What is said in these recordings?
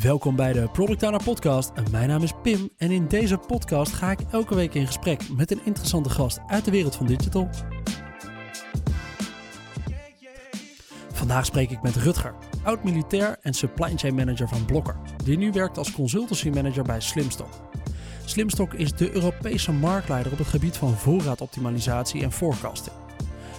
Welkom bij de Product Owner Podcast. Mijn naam is Pim en in deze podcast ga ik elke week in gesprek met een interessante gast uit de wereld van digital. Vandaag spreek ik met Rutger, oud-militair en supply chain manager van Blokker, die nu werkt als consultancy manager bij Slimstock. Slimstock is de Europese marktleider op het gebied van voorraadoptimalisatie en forecasting.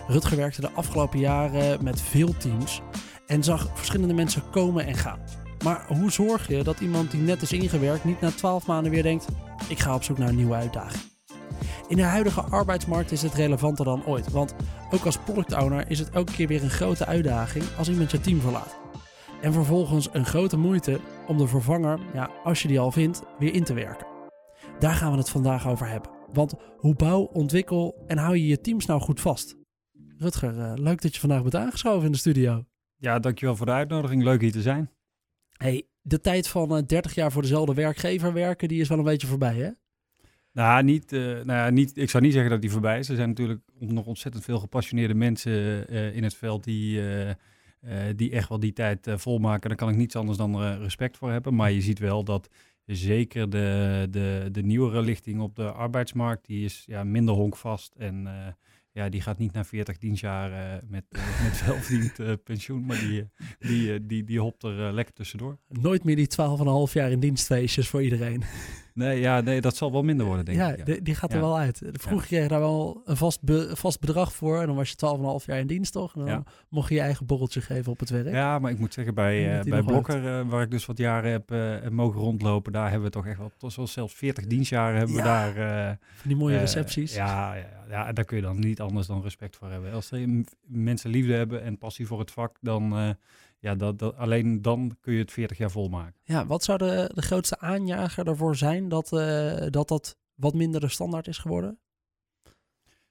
Rutger werkte de afgelopen jaren met veel teams en zag verschillende mensen komen en gaan. Maar hoe zorg je dat iemand die net is ingewerkt niet na 12 maanden weer denkt: ik ga op zoek naar een nieuwe uitdaging? In de huidige arbeidsmarkt is het relevanter dan ooit, want ook als product owner is het elke keer weer een grote uitdaging als iemand je team verlaat. En vervolgens een grote moeite om de vervanger, ja, als je die al vindt, weer in te werken. Daar gaan we het vandaag over hebben. Want hoe bouw, ontwikkel en hou je je teams nou goed vast? Rutger, uh, leuk dat je vandaag bent aangeschoven in de studio. Ja, dankjewel voor de uitnodiging. Leuk hier te zijn. Hey, de tijd van uh, 30 jaar voor dezelfde werkgever werken, die is wel een beetje voorbij, hè? Nou, niet, uh, nou ja, niet, ik zou niet zeggen dat die voorbij is. Er zijn natuurlijk nog ontzettend veel gepassioneerde mensen uh, in het veld die, die echt wel die tijd volmaken. Daar kan ik niets anders dan respect voor hebben. Maar je ziet wel dat zeker de, de, de nieuwere lichting op de arbeidsmarkt, die is ja, minder honkvast en ja, die gaat niet naar 40 dienstjaren met, uh, met welverdiend uh, pensioen, maar die, die, die, die hopt er lekker tussendoor. Nooit meer die 12,5 jaar in dienstfeestjes voor iedereen. Nee, ja, nee, dat zal wel minder worden, denk ja, ik. Ja, die gaat er ja. wel uit. Vroeger kreeg je daar wel een vast, be, vast bedrag voor. En dan was je 12,5 jaar in dienst, toch? En dan mocht je je eigen borreltje geven op het werk. Ja, maar ik moet zeggen, bij, uh, bij Blokker, uh, waar ik dus wat jaren heb uh, mogen rondlopen, daar hebben we toch echt wel, tot zelfs 40 dienstjaren hebben we daar. die mooie recepties. Ja, ja, ja, daar kun je dan niet anders dan respect voor hebben. Als mensen liefde hebben en passie voor het vak, dan ja, dat, dat, alleen dan kun je het 40 jaar volmaken. Ja, wat zou de, de grootste aanjager ervoor zijn dat, uh, dat dat wat minder de standaard is geworden?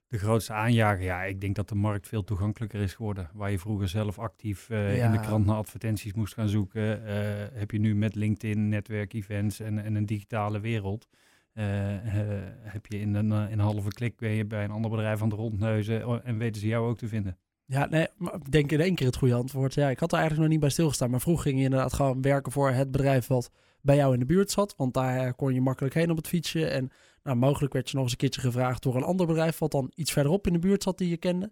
De grootste aanjager, ja, ik denk dat de markt veel toegankelijker is geworden. Waar je vroeger zelf actief uh, ja. in de krant naar advertenties moest gaan zoeken, uh, heb je nu met LinkedIn, netwerkevents en, en een digitale wereld. heb je in een, in een halve klik ben je bij een ander bedrijf aan de rondneuzen en weten ze jou ook te vinden. Ja, nee, maar ik denk in één keer het goede antwoord. Ja, ik had er eigenlijk nog niet bij stilgestaan. Maar vroeger ging je inderdaad gewoon werken voor het bedrijf wat bij jou in de buurt zat. Want daar kon je makkelijk heen op het fietsje. En nou, mogelijk werd je nog eens een keertje gevraagd door een ander bedrijf wat dan iets verderop in de buurt zat die je kende.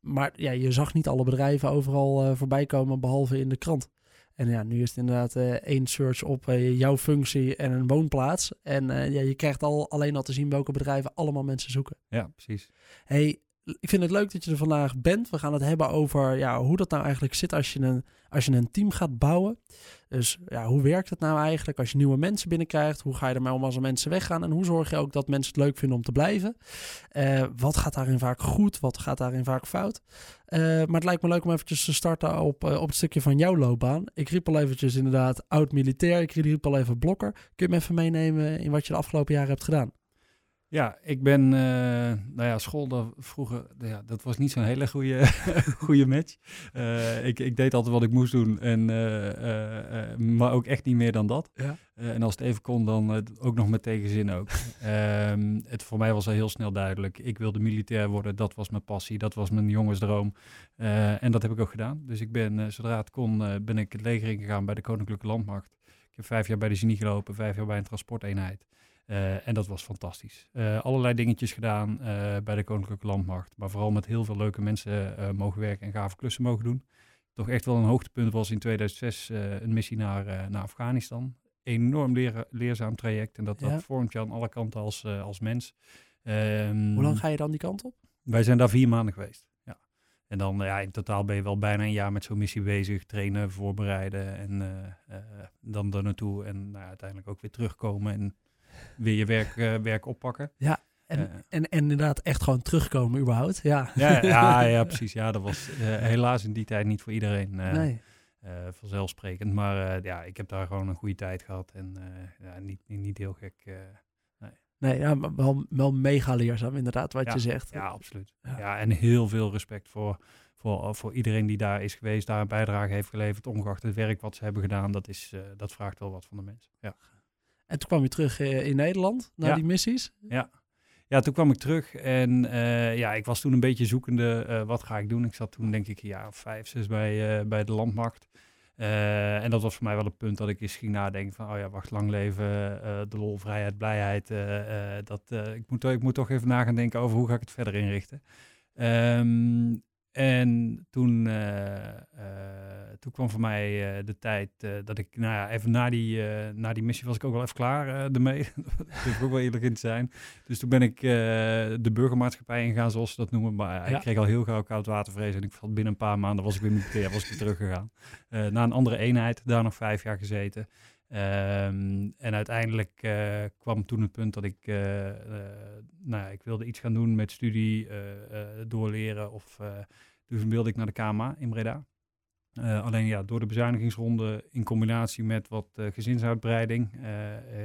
Maar ja, je zag niet alle bedrijven overal uh, voorbij komen, behalve in de krant. En ja, nu is het inderdaad uh, één search op uh, jouw functie en een woonplaats. En ja, je krijgt al, alleen al te zien welke bedrijven allemaal mensen zoeken. Ja, precies. Hey, ik vind het leuk dat je er vandaag bent. We gaan het hebben over ja, hoe dat nou eigenlijk zit als je, een, als je een team gaat bouwen. Dus ja, hoe werkt het nou eigenlijk als je nieuwe mensen binnenkrijgt? Hoe ga je ermee om als er mensen weggaan? En hoe zorg je ook dat mensen het leuk vinden om te blijven? Uh, wat gaat daarin vaak goed? Wat gaat daarin vaak fout? Uh, maar het lijkt me leuk om eventjes te starten op, uh, op het stukje van jouw loopbaan. Ik riep al eventjes inderdaad oud-militair. Ik riep al even blokker. Kun je me even meenemen in wat je de afgelopen jaren hebt gedaan? Ja, ik ben, uh, nou ja, school dat vroeger, ja, dat was niet zo'n hele goede, goede match. Uh, ik, ik deed altijd wat ik moest doen, en, uh, maar ook echt niet meer dan dat. Ja. en als het even kon, dan ook nog met tegenzin ook. Ehm, het voor mij was al heel snel duidelijk. Ik wilde militair worden, dat was mijn passie, dat was mijn jongensdroom. en dat heb ik ook gedaan. Dus ik ben, zodra het kon, ben ik het leger ingegaan bij de Koninklijke Landmacht. Ik heb vijf jaar bij de genie gelopen, vijf jaar bij een transporteenheid. Uh, en dat was fantastisch. Uh, allerlei dingetjes gedaan uh, bij de Koninklijke Landmacht. Maar vooral met heel veel leuke mensen mogen werken en gave klussen mogen doen. Toch echt wel een hoogtepunt was in 2006 een missie naar, naar Afghanistan. Enorm leer, leerzaam traject. En dat, ja. dat vormt je aan alle kanten als, als mens. Um, Hoe lang ga je dan die kant op? Wij zijn daar vier maanden geweest. Ja. En dan ja, in totaal ben je wel bijna een jaar met zo'n missie bezig. Trainen, voorbereiden en dan er naartoe. En nou, uiteindelijk ook weer terugkomen. En weer je werk, uh, werk oppakken. Ja, en, uh, en, en, inderdaad echt gewoon terugkomen überhaupt. Ja, ja, ja, ja precies. Ja, dat was uh, helaas in die tijd niet voor iedereen nee. vanzelfsprekend. Maar ja, ik heb daar gewoon een goede tijd gehad. En ja, niet, niet, heel gek. nee. Nee, ja, maar wel, wel mega leerzaam inderdaad wat ja, je zegt. Ja, absoluut. Ja. ja. en heel veel respect voor, voor, voor iedereen die daar is geweest, daar een bijdrage heeft geleverd, ongeacht het werk wat ze hebben gedaan. Dat, is, dat vraagt wel wat van de mensen. Ja. En toen kwam je terug uh, in Nederland naar ja. die missies. Ja. ja, toen kwam ik terug en uh, ja, ik was toen een beetje zoekende, uh, wat ga ik doen? Ik zat toen denk ik een jaar of vijf, zes bij, bij de landmacht. en dat was voor mij wel het punt dat ik eens ging nadenken van, oh ja, wacht, lang leven, de lol, vrijheid, blijheid. dat, ik, moet, ik moet toch even na gaan denken over hoe ga ik het verder inrichten. Um, en toen, uh, toen kwam voor mij uh, de tijd dat ik, nou ja, even na die, na die missie was ik ook wel even klaar ermee. Daar ik ook wel eerlijk in te zijn. Dus toen ben ik de burgermaatschappij ingegaan, zoals ze dat noemen. Maar ja. ik kreeg al heel gauw koud watervrees en ik vond binnen een paar maanden was ik weer was ik weer teruggegaan. na een andere eenheid, daar nog vijf jaar gezeten. Ehm, en uiteindelijk uh, kwam toen het punt dat ik, uh, nou ja, ik wilde iets gaan doen met studie, doorleren. Of, dus wilde ik naar de KMA in Breda. alleen ja, door de bezuinigingsronde in combinatie met wat gezinsuitbreiding.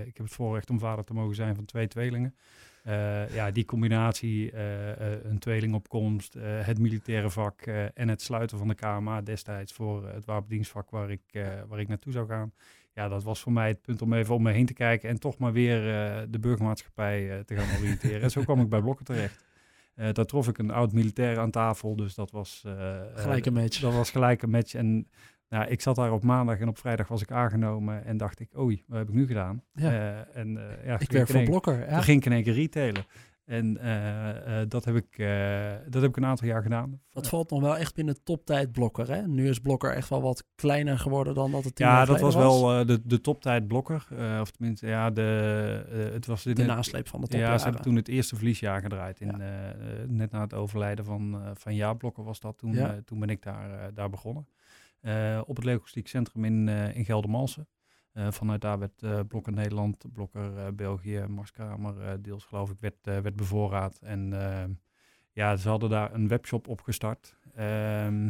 ik heb het voorrecht om vader te mogen zijn van twee tweelingen. ja, die combinatie, een tweelingopkomst, het militaire vak en het sluiten van de KMA destijds voor het wapendienstvak waar ik, waar ik naartoe zou gaan ja, dat was voor mij het punt om even om me heen te kijken en toch maar weer uh, de burgermaatschappij uh, te gaan oriënteren. en zo kwam ik bij Blokken terecht. Uh, daar trof ik een oud militair aan tafel, dus dat was... gelijk een match. Dat was gelijk een match. En nou, ik zat daar op maandag en op vrijdag was ik aangenomen en dacht ik, oei, wat heb ik nu gedaan? Ja. en, ja, ik werk voor Blokker. Ja. Toen ging ik in één keer retailen. En uh, dat, heb ik, uh, dat heb ik een aantal jaar gedaan. Dat valt nog wel echt binnen toptijd Blokker. Hè? Nu is Blokker echt wel wat kleiner geworden dan dat het Ja, dat was, wel de, de toptijd Blokker. of tenminste, ja, de, het was de nasleep van de top. Ja, ze hebben toen het eerste verliesjaar gedraaid. In, ja. net na het overlijden van, van Ja Blokker was dat. Toen, ja. toen ben ik daar, daar begonnen. op het Logistiek Centrum in, in Geldermalsen. Uh, vanuit daar werd uh, Blokker Nederland, Blokker uh, België, Marskamer deels geloof ik, werd, werd bevoorraad. En ja, ze hadden daar een webshop opgestart. Ehm,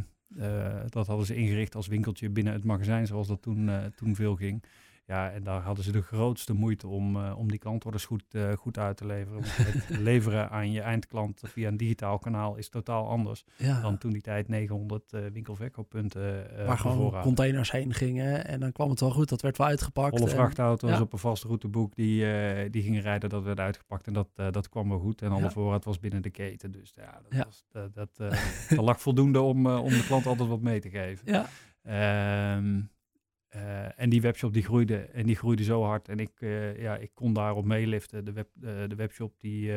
dat hadden ze ingericht als winkeltje binnen het magazijn, zoals dat toen, toen veel ging. Ja, en daar hadden ze de grootste moeite om, uh, om die klantorders goed, uh, goed uit te leveren. het leveren aan je eindklant via een digitaal kanaal is totaal anders dan toen die tijd 900 uh, winkelverkooppunten Waar gewoon containers heen gingen en dan kwam het wel goed. Dat werd wel uitgepakt. Alle vrachtauto's op een vast routeboek die, die gingen rijden, dat werd uitgepakt en dat, dat kwam wel goed. En alle voorraad was binnen de keten. Dus ja, dat, Was, dat, dat, lag voldoende om, om de klant altijd wat mee te geven. Ja. Um, uh, en die webshop die groeide en die groeide zo hard. En ik, uh, ja, ik kon daarop meeliften. De, web, uh, de webshop die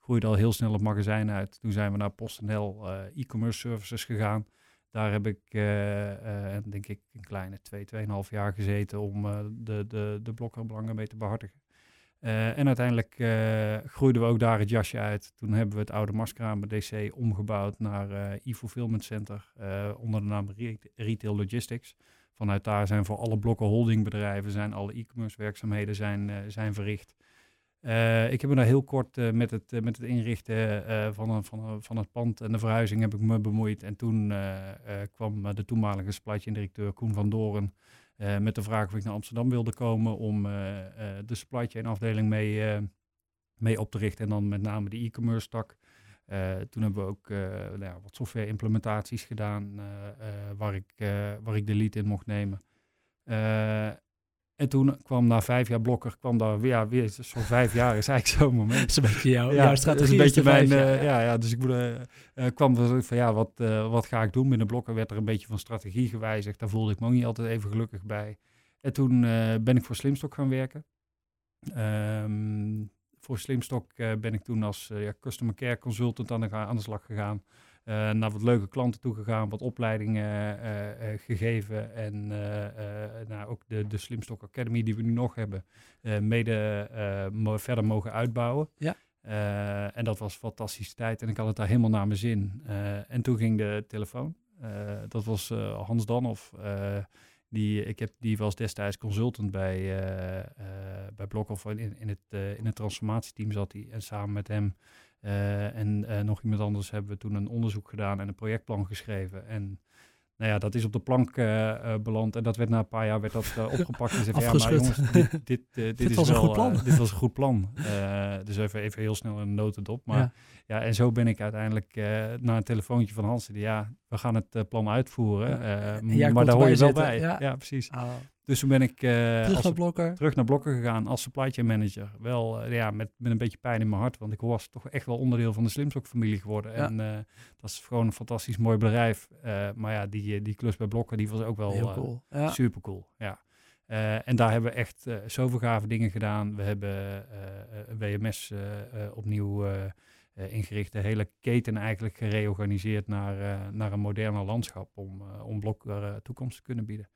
groeide al heel snel het magazijn uit. Toen zijn we naar PostNL e-commerce services gegaan. Daar heb ik denk ik een kleine twee, tweeënhalf jaar gezeten om de, de, de blokkerbelangen mee te behartigen. en uiteindelijk groeiden we ook daar het jasje uit. Toen hebben we het oude Maskraam DC omgebouwd naar e-fulfillment center onder de naam Retail Logistics. Vanuit daar zijn voor alle blokken holdingbedrijven, zijn alle e-commerce werkzaamheden zijn, uh, zijn verricht. Uh, ik heb me daar heel kort uh, met, het, met het inrichten van, van, van het pand en de verhuizing heb ik me bemoeid. En toen kwam de toenmalige supply directeur Koen van Doren met de vraag of ik naar Amsterdam wilde komen om de supply chain afdeling mee, mee op te richten. En dan met name de e-commerce tak. Uh, toen hebben we ook uh, nou ja, wat software implementaties gedaan uh, waar, ik, waar ik de lead in mocht nemen. en toen kwam na vijf jaar blokker, kwam daar weer, ja, weer zo'n vijf jaar is eigenlijk zo'n moment. Dat is een beetje jouw, ja, jouw strategie. is een beetje mijn, ja. ja. dus ik moet, kwam er van ja, wat, wat ga ik doen? Binnen blokker werd er een beetje van strategie gewijzigd. Daar voelde ik me ook niet altijd even gelukkig bij. En toen ben ik voor Slimstock gaan werken. Um, voor Slimstock uh, ben ik toen als uh, ja, customer care consultant aan de, aan de slag gegaan. Uh, naar wat leuke klanten toe gegaan, wat opleidingen gegeven. En nou, ook de, de Slimstock Academy die we nu nog hebben, mede verder mogen uitbouwen. Ja. en dat was fantastische tijd en ik had het daar helemaal naar mijn zin. en toen ging de telefoon. dat was Hans Danhoff. Die, ik heb, die was destijds consultant bij, uh, uh, bij Blokhoff. In, in, het, uh, in het transformatieteam zat hij. En samen met hem en nog iemand anders hebben we toen een onderzoek gedaan en een projectplan geschreven. En nou ja, dat is op de plank uh, beland en dat werd na een paar jaar werd dat uh, opgepakt. En zei, ja, maar jongens, dit, dit, dit, dit was is wel, een goed plan. dit was een goed plan. dus even, even heel snel een notendop. Maar ja. ja. en zo ben ik uiteindelijk naar een telefoontje van Hans. Die, ja, we gaan het plan uitvoeren. Maar daar hoor je wel bij. Ja, precies. Oh. Dus toen ben ik uh, terug, naar blokker. terug naar Blokker gegaan als supply chain manager. Wel ja, met, met een beetje pijn in mijn hart, want ik was toch echt wel onderdeel van de Slimstok-familie geworden. En dat is gewoon een fantastisch mooi bedrijf. maar ja, die, die klus bij Blokker, die was ook wel Heel cool. super cool. Ja. en daar hebben we echt zoveel gave dingen gedaan. We hebben WMS opnieuw ingericht, de hele keten eigenlijk gereorganiseerd naar, naar een moderner landschap om, om Blokker toekomst te kunnen bieden.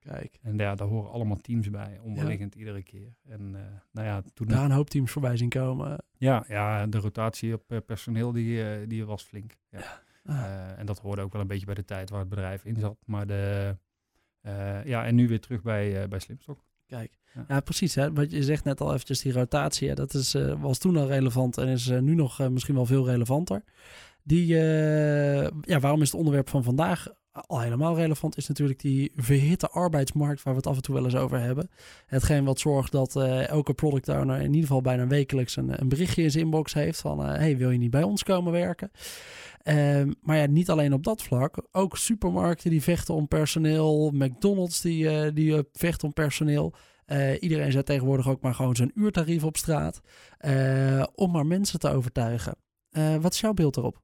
Kijk. En ja, daar horen allemaal teams bij, onderliggend iedere keer. En nou ja, toen... Daar een hoop teams voorbij zien komen. Ja, ja de rotatie op personeel die, die was flink. Ja. Ah. en dat hoorde ook wel een beetje bij de tijd waar het bedrijf in zat. Maar de, ja, en nu weer terug bij, bij Slimstok. Kijk, ja, precies. Hè? Wat je zegt net al eventjes, die rotatie, hè? dat is, uh, was toen al relevant en is uh, nu nog uh, misschien wel veel relevanter. Die, ja, waarom is het onderwerp van vandaag al helemaal relevant, is natuurlijk die verhitte arbeidsmarkt waar we het af en toe wel eens over hebben. Hetgeen wat zorgt dat elke product owner in ieder geval bijna wekelijks een, een berichtje in zijn inbox heeft van, hey, wil je niet bij ons komen werken? Ehm, maar ja, niet alleen op dat vlak. Ook supermarkten die vechten om personeel. McDonald's die, die vechten om personeel. Iedereen zet tegenwoordig ook maar gewoon zijn uurtarief op straat. Om maar mensen te overtuigen. Wat is jouw beeld erop?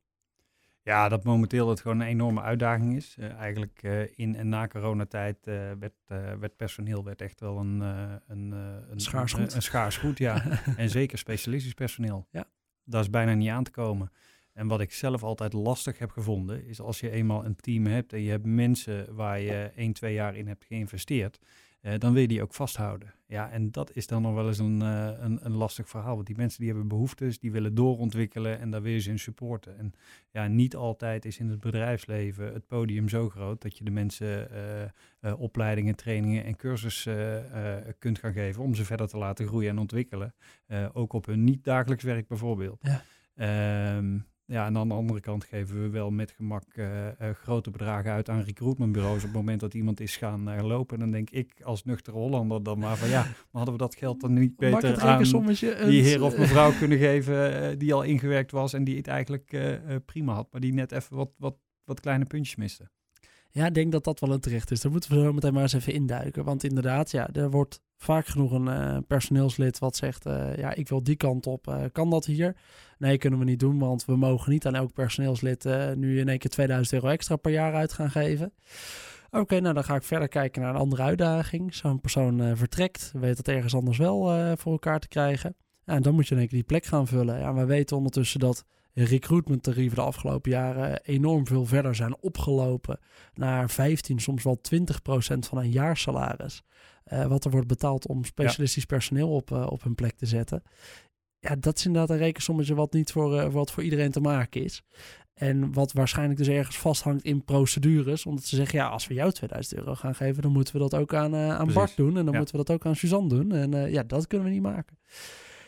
Ja, dat momenteel het gewoon een enorme uitdaging is. eigenlijk in en na coronatijd werd, werd personeel werd echt wel een, een, een, schaars goed. Een, een schaars goed, ja. en zeker specialistisch personeel. Ja. Dat is bijna niet aan te komen. En wat ik zelf altijd lastig heb gevonden, is als je eenmaal een team hebt en je hebt mensen waar je 1, 2 jaar in hebt geïnvesteerd, dan wil je die ook vasthouden. Ja, en dat is dan nog wel eens een, uh, een, een, lastig verhaal. Want die mensen die hebben behoeftes, die willen doorontwikkelen en daar wil je ze in supporten. En ja, niet altijd is in het bedrijfsleven het podium zo groot dat je de mensen uh, opleidingen, trainingen en cursussen kunt gaan geven om ze verder te laten groeien en ontwikkelen. ook op hun niet-dagelijks werk bijvoorbeeld. Ja. Ehm, ja, en aan de andere kant geven we wel met gemak uh, uh, grote bedragen uit aan recruitmentbureaus. Op het moment dat iemand is gaan uh, lopen, dan denk ik als nuchtere Hollander dan maar van ja, maar hadden we dat geld dan niet beter aan die heer of mevrouw kunnen geven die al ingewerkt was en die het eigenlijk prima had, maar die net even wat, wat, wat kleine puntjes miste. Ja, ik denk dat dat wel een terecht is. Daar moeten we zo meteen maar eens even induiken. Want inderdaad, ja, er wordt vaak genoeg een uh, personeelslid wat zegt: uh, Ja, ik wil die kant op. Uh, kan dat hier? Nee, kunnen we niet doen, want we mogen niet aan elk personeelslid nu in één keer 2000 euro extra per jaar uit gaan geven. Oké, nou dan ga ik verder kijken naar een andere uitdaging. Zo'n persoon vertrekt, weet dat ergens anders wel voor elkaar te krijgen. Ja, en dan moet je denk ik die plek gaan vullen. Ja, we weten ondertussen dat recruitmenttarieven de afgelopen jaren enorm veel verder zijn opgelopen naar 15, soms wel 20 procent van een jaarsalaris. Uh, wat er wordt betaald om specialistisch personeel op, uh, op hun plek te zetten. Ja, dat is inderdaad een rekensommetje wat niet voor, uh, wat voor iedereen te maken is. En wat waarschijnlijk dus ergens vasthangt in procedures. Omdat ze zeggen, ja, als we jou 2000 euro gaan geven, dan moeten we dat ook aan, aan Bart doen. En dan moeten we dat ook aan Suzanne doen. En ja, dat kunnen we niet maken.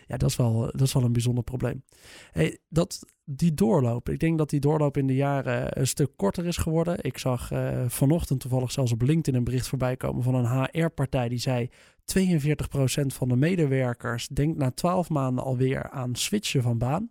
Ja, dat is wel, dat is wel een bijzonder probleem. Hey, dat, die doorloop, ik denk dat die doorloop in de jaren een stuk korter is geworden. Ik zag uh, vanochtend toevallig zelfs op LinkedIn een bericht voorbij komen van een HR-partij die zei 42% van de medewerkers denkt na 12 maanden alweer aan switchen van baan.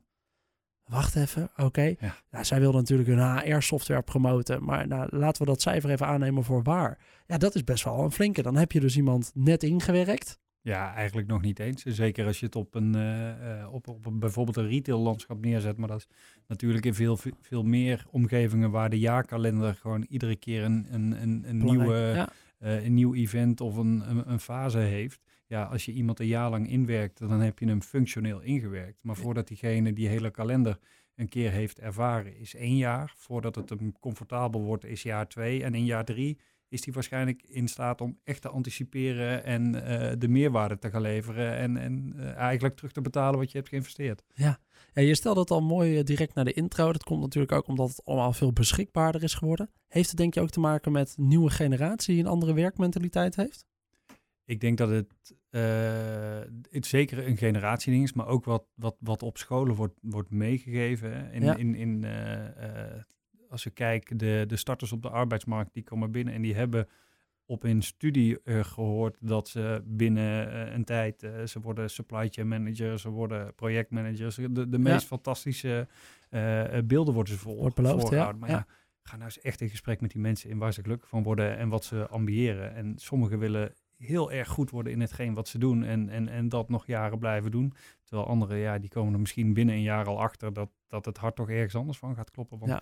Wacht even, oké. Ja. Nou, zij wilden natuurlijk hun HR-software promoten, maar nou, laten we dat cijfer even aannemen voor waar. Ja, dat is best wel een flinke. Dan heb je dus iemand net ingewerkt. Ja, eigenlijk nog niet eens. Zeker als je het op een, uh, op, op een, bijvoorbeeld een retail landschap neerzet. Maar dat is natuurlijk in veel, veel meer omgevingen waar de jaarkalender gewoon iedere keer een, een, een, een nieuwe, uh, een nieuw event of een, een, een, fase heeft. Ja, als je iemand een jaar lang inwerkt, dan heb je hem functioneel ingewerkt. Maar voordat diegene die hele kalender een keer heeft ervaren, is één jaar. Voordat het hem comfortabel wordt, is jaar twee. En in jaar drie is die waarschijnlijk in staat om echt te anticiperen en uh, de meerwaarde te gaan leveren en, en uh, eigenlijk terug te betalen wat je hebt geïnvesteerd. Ja, ja je stelde het al mooi uh, direct naar de intro. Dat komt natuurlijk ook omdat het allemaal veel beschikbaarder is geworden. Heeft het denk je ook te maken met nieuwe generatie die een andere werkmentaliteit heeft? Ik denk dat het, het zeker een generatieding is, maar ook wat, wat, wat op scholen wordt, wordt meegegeven. In, ja. in, in als je kijkt, de, de starters op de arbeidsmarkt, die komen binnen en die hebben op hun studie uh, gehoord dat ze binnen uh, een tijd, uh, ze worden supply chain managers, ze worden projectmanagers. De, de meest ja. fantastische beelden worden ze voor, Wordt beloofd, ja. Maar ja. ja. ga nou eens echt in gesprek met die mensen in waar ze gelukkig van worden en wat ze ambiëren. En sommigen willen heel erg goed worden in hetgeen wat ze doen en, en, en dat nog jaren blijven doen. Terwijl anderen, ja, die komen er misschien binnen een jaar al achter dat, dat het hart toch ergens anders van gaat kloppen. Want Ja.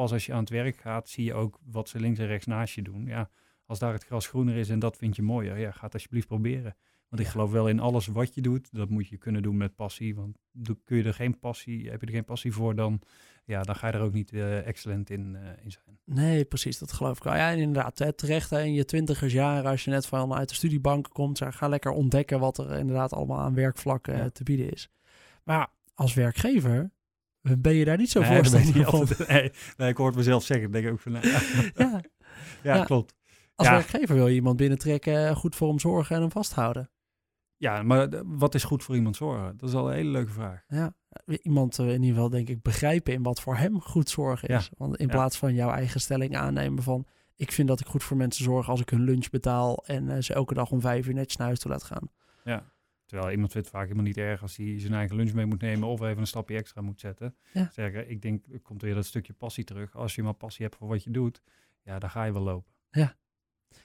Pas als je aan het werk gaat, zie je ook wat ze links en rechts naast je doen. Ja, als daar het gras groener is en dat vind je mooier, ja, ga het alsjeblieft proberen. Want ik Ja. geloof wel in alles wat je doet, dat moet je kunnen doen met passie. Want doe- kun je er geen passie, heb je er geen passie voor, dan, ja, dan ga je er ook niet eh, excellent in, eh, in zijn. Nee, precies, dat geloof ik wel. Ja, en inderdaad, hè, terecht hè, in je twintigersjaren, als je net van uit de studiebank komt, ga lekker ontdekken wat er inderdaad allemaal aan werkvlakken eh, Ja. te bieden is. Maar als werkgever ben je daar niet zo Nee, voorstander van. altijd- nee, nee, ik hoor het mezelf zeggen, denk ik ook van, nou, ja, Ja, klopt. als Ja. werkgever wil je iemand binnentrekken, eh, goed voor hem zorgen en hem vasthouden. Ja, maar wat is goed voor iemand zorgen? Dat is al een hele leuke vraag. Ja, iemand eh, in ieder geval denk ik begrijpen in wat voor hem goed zorgen is. Ja. Want in plaats van jouw eigen stelling aannemen van... ik vind dat ik goed voor mensen zorg als ik hun lunch betaal... en eh, ze elke dag om vijf uur netjes naar huis toe laat gaan. Ja. Terwijl iemand vindt het vaak helemaal niet erg als hij zijn eigen lunch mee moet nemen of even een stapje extra moet zetten. Ja. Sterker, ik denk, er komt weer dat stukje passie terug. Als je maar passie hebt voor wat je doet, ja, dan ga je wel lopen. Ja,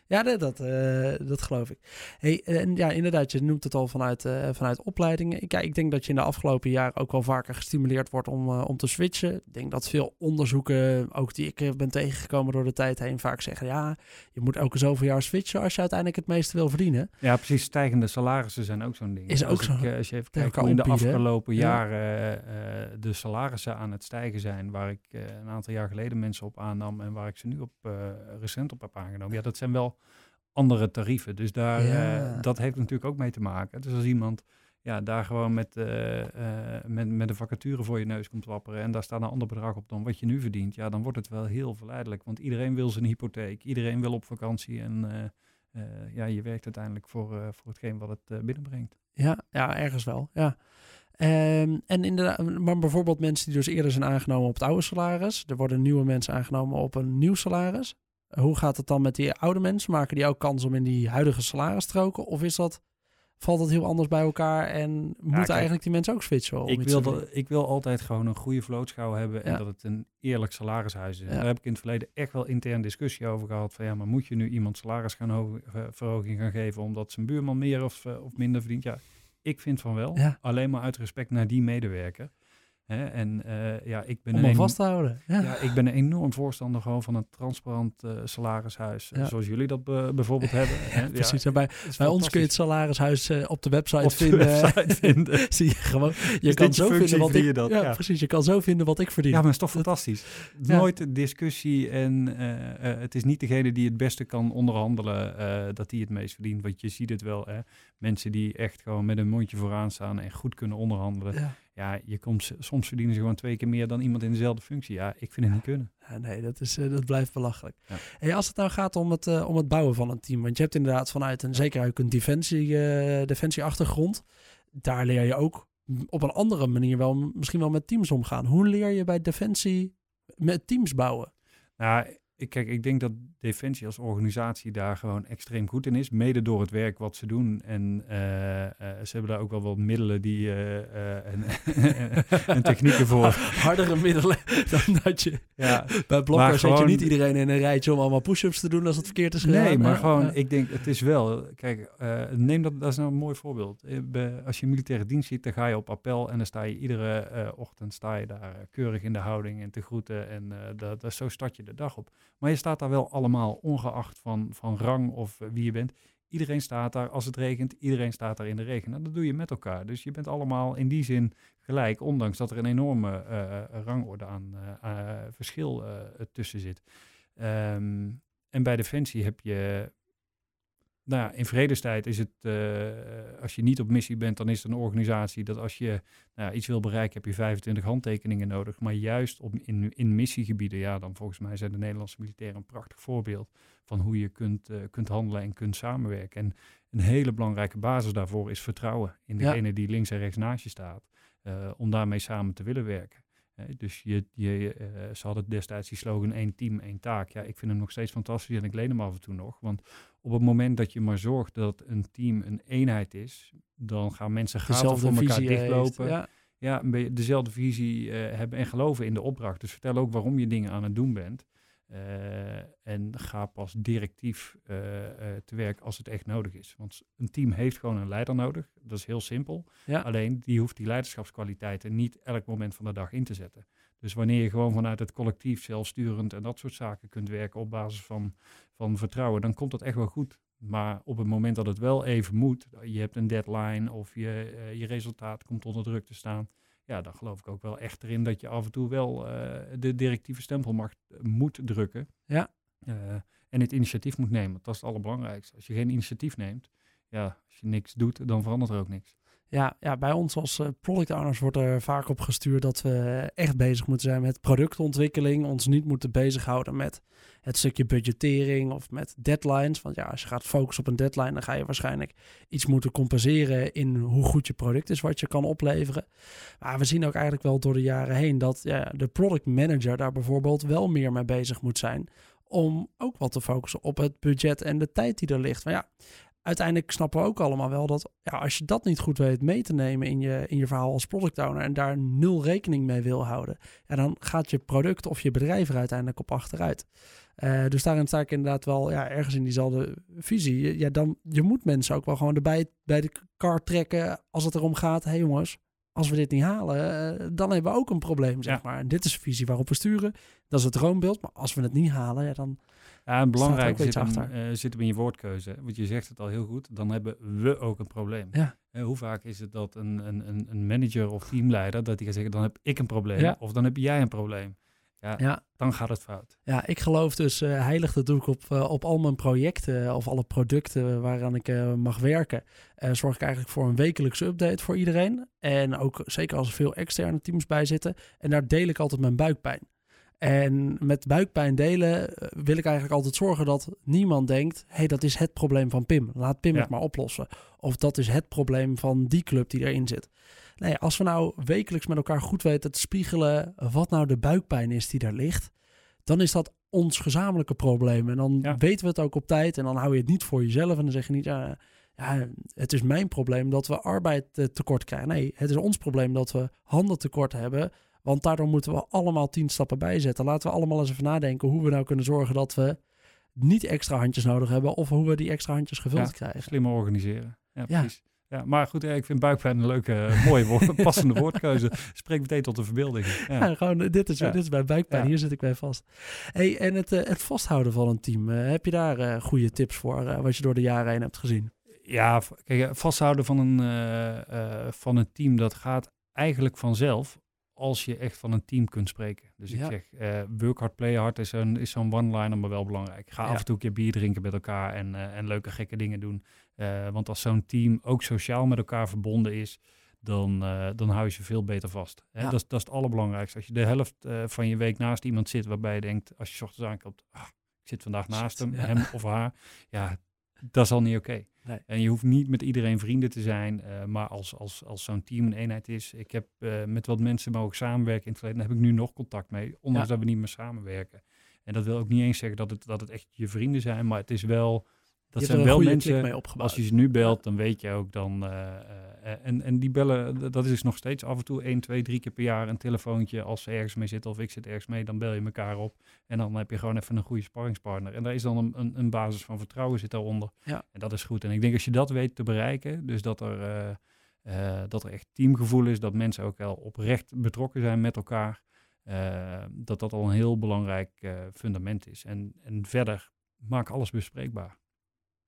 dat, dat, eh, dat geloof ik. Hey, en ja, inderdaad, je noemt het al vanuit, eh, vanuit opleidingen. Ik, ja, ik denk dat je in de afgelopen jaren ook wel vaker gestimuleerd wordt om, eh, om te switchen. Ik denk dat veel onderzoeken, ook die ik ben tegengekomen door de tijd heen, vaak zeggen... ja, je moet elke zoveel jaar switchen als je uiteindelijk het meeste wil verdienen. Ja, precies. Stijgende salarissen zijn ook zo'n ding. Is ook als zo. ik, eh, als je even kijkt hoe in de afgelopen Ja. jaren de salarissen aan het stijgen zijn, waar ik een aantal jaar geleden mensen op aannam en waar ik ze nu op recent op heb aangenomen. Ja, dat zijn wel andere tarieven. Dus daar, Ja. eh, dat heeft natuurlijk ook mee te maken. Dus als iemand ja, daar gewoon met, eh, eh, met, met een vacature voor je neus komt wapperen en daar staat een ander bedrag op dan wat je nu verdient, ja, dan wordt het wel heel verleidelijk. Want iedereen wil zijn hypotheek, iedereen wil op vakantie en ja, je werkt uiteindelijk voor, voor hetgeen wat het binnenbrengt. Ja, ja ergens wel, ja. Ehm, en inderdaad, maar bijvoorbeeld mensen die dus eerder zijn aangenomen op het oude salaris. Er worden nieuwe mensen aangenomen op een nieuw salaris. Hoe gaat het dan met die oude mensen? Maken die ook kans om in die huidige salarisstroken? Of is dat, valt dat heel anders bij elkaar en moeten kijk, eigenlijk die mensen ook switchen? Om Ik wil, dat- ik wil altijd gewoon een goede vlootschouw hebben en Ja. dat het een eerlijk salarishuis is. Ja. Daar heb ik in het verleden echt wel intern discussie over gehad. Van ja, maar moet je nu iemand salaris gaan eh, verhoging gaan geven omdat zijn buurman meer of, eh, of minder verdient? Ja, ik vind van wel. Alleen maar uit respect naar die medewerker. Hè? En eh, ja, ik ben Om een hem enorm- vast te houden. Ja. ja, ik ben een enorm voorstander gewoon van een transparant eh, salarishuis. eh, Ja. Zoals jullie dat be- bijvoorbeeld hebben. hè. Precies. Ja, bij, bij ons kun je het salarishuis op de website Op de vinden. website vinden. Zie je gewoon. Je dit kan je zo vinden wat ik. je dat? ja, precies. Je kan zo vinden wat ik verdien. Ja, maar het is toch fantastisch. Nooit discussie en het is niet degene die het beste kan onderhandelen dat die het meest verdient. Want je ziet het wel, hè. mensen die echt gewoon met een mondje vooraan staan en goed kunnen onderhandelen. Ja. Je komt, soms verdienen ze gewoon twee keer meer dan iemand in dezelfde functie. Ja, ik vind het niet kunnen. Ja, nee, dat, is, eh, dat blijft belachelijk. Ja. Hey, als het nou gaat om het, eh, om het bouwen van een team, want je hebt inderdaad vanuit een zeker een defensie, eh, defensie-achtergrond, daar leer je ook op een andere manier wel misschien wel met teams omgaan. Hoe leer je bij defensie met teams bouwen? Nou, ik, kijk, ik denk dat Defensie als organisatie daar gewoon extreem goed in is. Mede door het werk wat ze doen. En eh, eh, ze hebben daar ook wel wat middelen die, eh, en, en technieken voor. Hardere middelen dan dat je Ja, bij blokker zet je niet iedereen in een rijtje om allemaal push-ups te doen als het verkeerd is gedaan. Nee, maar gewoon, ik denk, het is wel, kijk, neem dat, dat is nou een mooi voorbeeld. Als je militaire dienst ziet, dan ga je op appel en dan sta je iedere ochtend sta je daar keurig in de houding en te groeten en dat, dat, zo start je de dag op. Maar je staat daar wel allemaal, ongeacht van, van rang of eh, wie je bent. Iedereen staat daar als het regent, iedereen staat daar in de regen. En dat doe je met elkaar. Dus je bent allemaal in die zin gelijk, ondanks dat er een enorme eh, eh, rangorde aan verschil tussen zit. Ehm, en bij Defensie heb je, nou ja, in vredestijd is het, eh, als je niet op missie bent, dan is het een organisatie dat als je nou iets wil bereiken, heb je 25 handtekeningen nodig. Maar juist op, in, in missiegebieden, ja, dan volgens mij zijn de Nederlandse militairen een prachtig voorbeeld van hoe je kunt, eh, kunt handelen en kunt samenwerken. En een hele belangrijke basis daarvoor is vertrouwen in Ja. degene die links en rechts naast je staat, eh, om daarmee samen te willen werken. Dus je, je, eh, ze hadden destijds die slogan één team, één taak. Ja, ik vind hem nog steeds fantastisch en ik leen hem af en toe nog. Want op het moment dat je maar zorgt dat een team een eenheid is, dan gaan mensen gaten voor elkaar heeft. dichtlopen. Ja, Ja, een beetje dezelfde visie eh, hebben en geloven in de opdracht. Dus vertel ook waarom je dingen aan het doen bent. En ga pas directief te werk als het echt nodig is. Want een team heeft gewoon een leider nodig. Dat is heel simpel. Alleen die hoeft die leiderschapskwaliteiten niet elk moment van de dag in te zetten. Dus wanneer je gewoon vanuit het collectief zelfsturend en dat soort zaken kunt werken op basis van, van vertrouwen, dan komt dat echt wel goed. Maar op het moment dat het wel even moet, je hebt een deadline of je, je resultaat komt onder druk te staan, ja, dan geloof ik ook wel echt erin dat je af en toe wel uh, de directieve stempel mag, moet drukken. Ja. Uh, en het initiatief moet nemen. Dat is het allerbelangrijkste. Als je geen initiatief neemt, ja, als je niks doet, dan verandert er ook niks. Ja, ja, bij ons als uh, product owners wordt er vaak op gestuurd dat we echt bezig moeten zijn met productontwikkeling. Ons niet moeten bezighouden met het stukje budgettering of met deadlines. Want ja, als je gaat focussen op een deadline, dan ga je waarschijnlijk iets moeten compenseren in hoe goed je product is, wat je kan opleveren. Maar we zien ook eigenlijk wel door de jaren heen dat ja, de product manager daar bijvoorbeeld wel meer mee bezig moet zijn om ook wat te focussen op het budget en de tijd die er ligt. Maar ja, uiteindelijk snappen we ook allemaal wel dat ja, als je dat niet goed weet mee te nemen in je, in je verhaal als product owner en daar nul rekening mee wil houden, ja, dan gaat je product of je bedrijf er uiteindelijk op achteruit. Uh, dus daarin sta ik inderdaad wel ja, ergens in diezelfde visie. Ja, dan, je moet mensen ook wel gewoon erbij bij de kar trekken als het erom gaat. Hé hey jongens, als we dit niet halen, uh, dan hebben we ook een probleem, zeg maar. En dit is de visie waarop we sturen. Dat is het droombeeld. Maar als we het niet halen, ja, dan ja, en belangrijk zit hem, uh, zit hem in je woordkeuze. Want je zegt het al heel goed, dan hebben we ook een probleem. Ja. Uh, hoe vaak is het dat een, een, een manager of teamleider, dat die gaat zeggen, dan heb ik een probleem. Ja. Of dan heb jij een probleem. Ja, ja, dan gaat het fout. Ja, ik geloof dus uh, heilig dat doe ik op, uh, op al mijn projecten of alle producten waaraan ik uh, mag werken. zorg ik eigenlijk voor een wekelijkse update voor iedereen. En ook zeker als er veel externe teams bij zitten. En daar deel ik altijd mijn buikpijn. En met buikpijn delen eh, wil ik eigenlijk altijd zorgen dat niemand denkt: hé, hey, dat is het probleem van Pim. Laat Pim het maar oplossen. Of dat is het probleem van die club die erin zit. Nee, als we nou wekelijks met elkaar goed weten te spiegelen wat nou de buikpijn is die daar ligt, dan is dat ons gezamenlijke probleem. En dan weten we het ook op tijd en dan hou je het niet voor jezelf en dan zeg je niet, ja, ja het is mijn probleem dat we arbeid tekort krijgen. Nee, het is ons probleem dat we handen tekort hebben want daardoor moeten we allemaal tien stappen bijzetten. Laten we allemaal eens even nadenken hoe we nou kunnen zorgen dat we niet extra handjes nodig hebben. Of hoe we die extra handjes gevuld krijgen. Slimmer organiseren. Ja, precies. Ja. maar goed, ik vind buikpijn een leuke, mooie, woord, passende woordkeuze. Spreek meteen tot de verbeelding. Ja. gewoon, dit, is, dit is bij buikpijn, hier zit ik bij vast. Hey, en het, eh, het vasthouden van een team, heb je daar uh, goede tips voor, wat je door de jaren heen hebt gezien? Ja, kijk, vasthouden van een, van een team, dat gaat eigenlijk vanzelf als je echt van een team kunt spreken. Dus ik zeg, uh, work hard, play hard is, een, is zo'n one-liner, maar wel belangrijk. Ga af en toe een keer bier drinken met elkaar en, uh, en leuke gekke dingen doen. Uh, want als zo'n team ook sociaal met elkaar verbonden is, dan, dan hou je ze veel beter vast. Hè? Dat, is, dat is het allerbelangrijkste. Als je de helft van je week naast iemand zit waarbij je denkt, als je ochtends aankomt, ah, ik zit vandaag naast hem, hem of haar, ja, dat is al niet oké. Nee. En je hoeft niet met iedereen vrienden te zijn, uh, maar als, als, als zo'n team een eenheid is. Ik heb uh, met wat mensen mogen samenwerken in het verleden, daar heb ik nu nog contact mee, ondanks dat we niet meer samenwerken. En dat wil ook niet eens zeggen dat het, dat het echt je vrienden zijn, maar het is wel dat zijn wel mensen, als je ze nu belt, dan weet je ook dan... Uh, uh, en, en die bellen, dat is dus nog steeds af en toe één, twee, drie keer per jaar een telefoontje. Als ze ergens mee zitten of ik zit ergens mee, dan bel je elkaar op. En dan heb je gewoon even een goede sparringspartner. En daar is dan een, een, een basis van vertrouwen zit daaronder. Ja. En dat is goed. En ik denk als je dat weet te bereiken, dus dat er, uh, dat er echt teamgevoel is, dat mensen ook wel oprecht betrokken zijn met elkaar, dat dat al een heel belangrijk fundament is. En, en verder, maak alles bespreekbaar.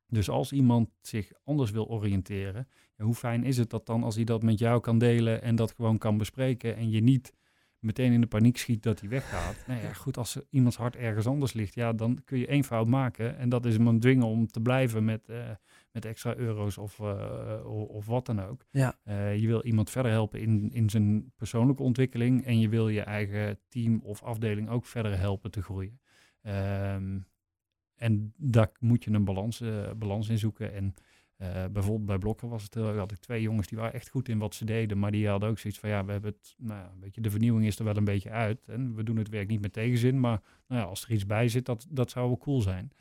Dus als iemand zich anders wil oriënteren, ja, hoe fijn is het dat dan als hij dat met jou kan delen en dat gewoon kan bespreken en je niet meteen in de paniek schiet dat hij weggaat. Nou ja, goed, als iemands hart ergens anders ligt, ja, dan kun je één fout maken en dat is hem dwingen om te blijven met, uh, met extra euro's of, uh, of wat dan ook. Ja. Uh, je wil iemand verder helpen in, in zijn persoonlijke ontwikkeling en je wil je eigen team of afdeling ook verder helpen te groeien. Um, en daar moet je een balans, uh, balans in zoeken. En uh, bijvoorbeeld bij Blokker was het, had ik twee jongens die waren echt goed in wat ze deden. Maar die hadden ook zoiets van, ja, we hebben het, nou ja, een beetje, de vernieuwing is er wel een beetje uit. En we doen het werk niet met tegenzin. Maar nou ja, als er iets bij zit, dat, dat zou wel cool zijn.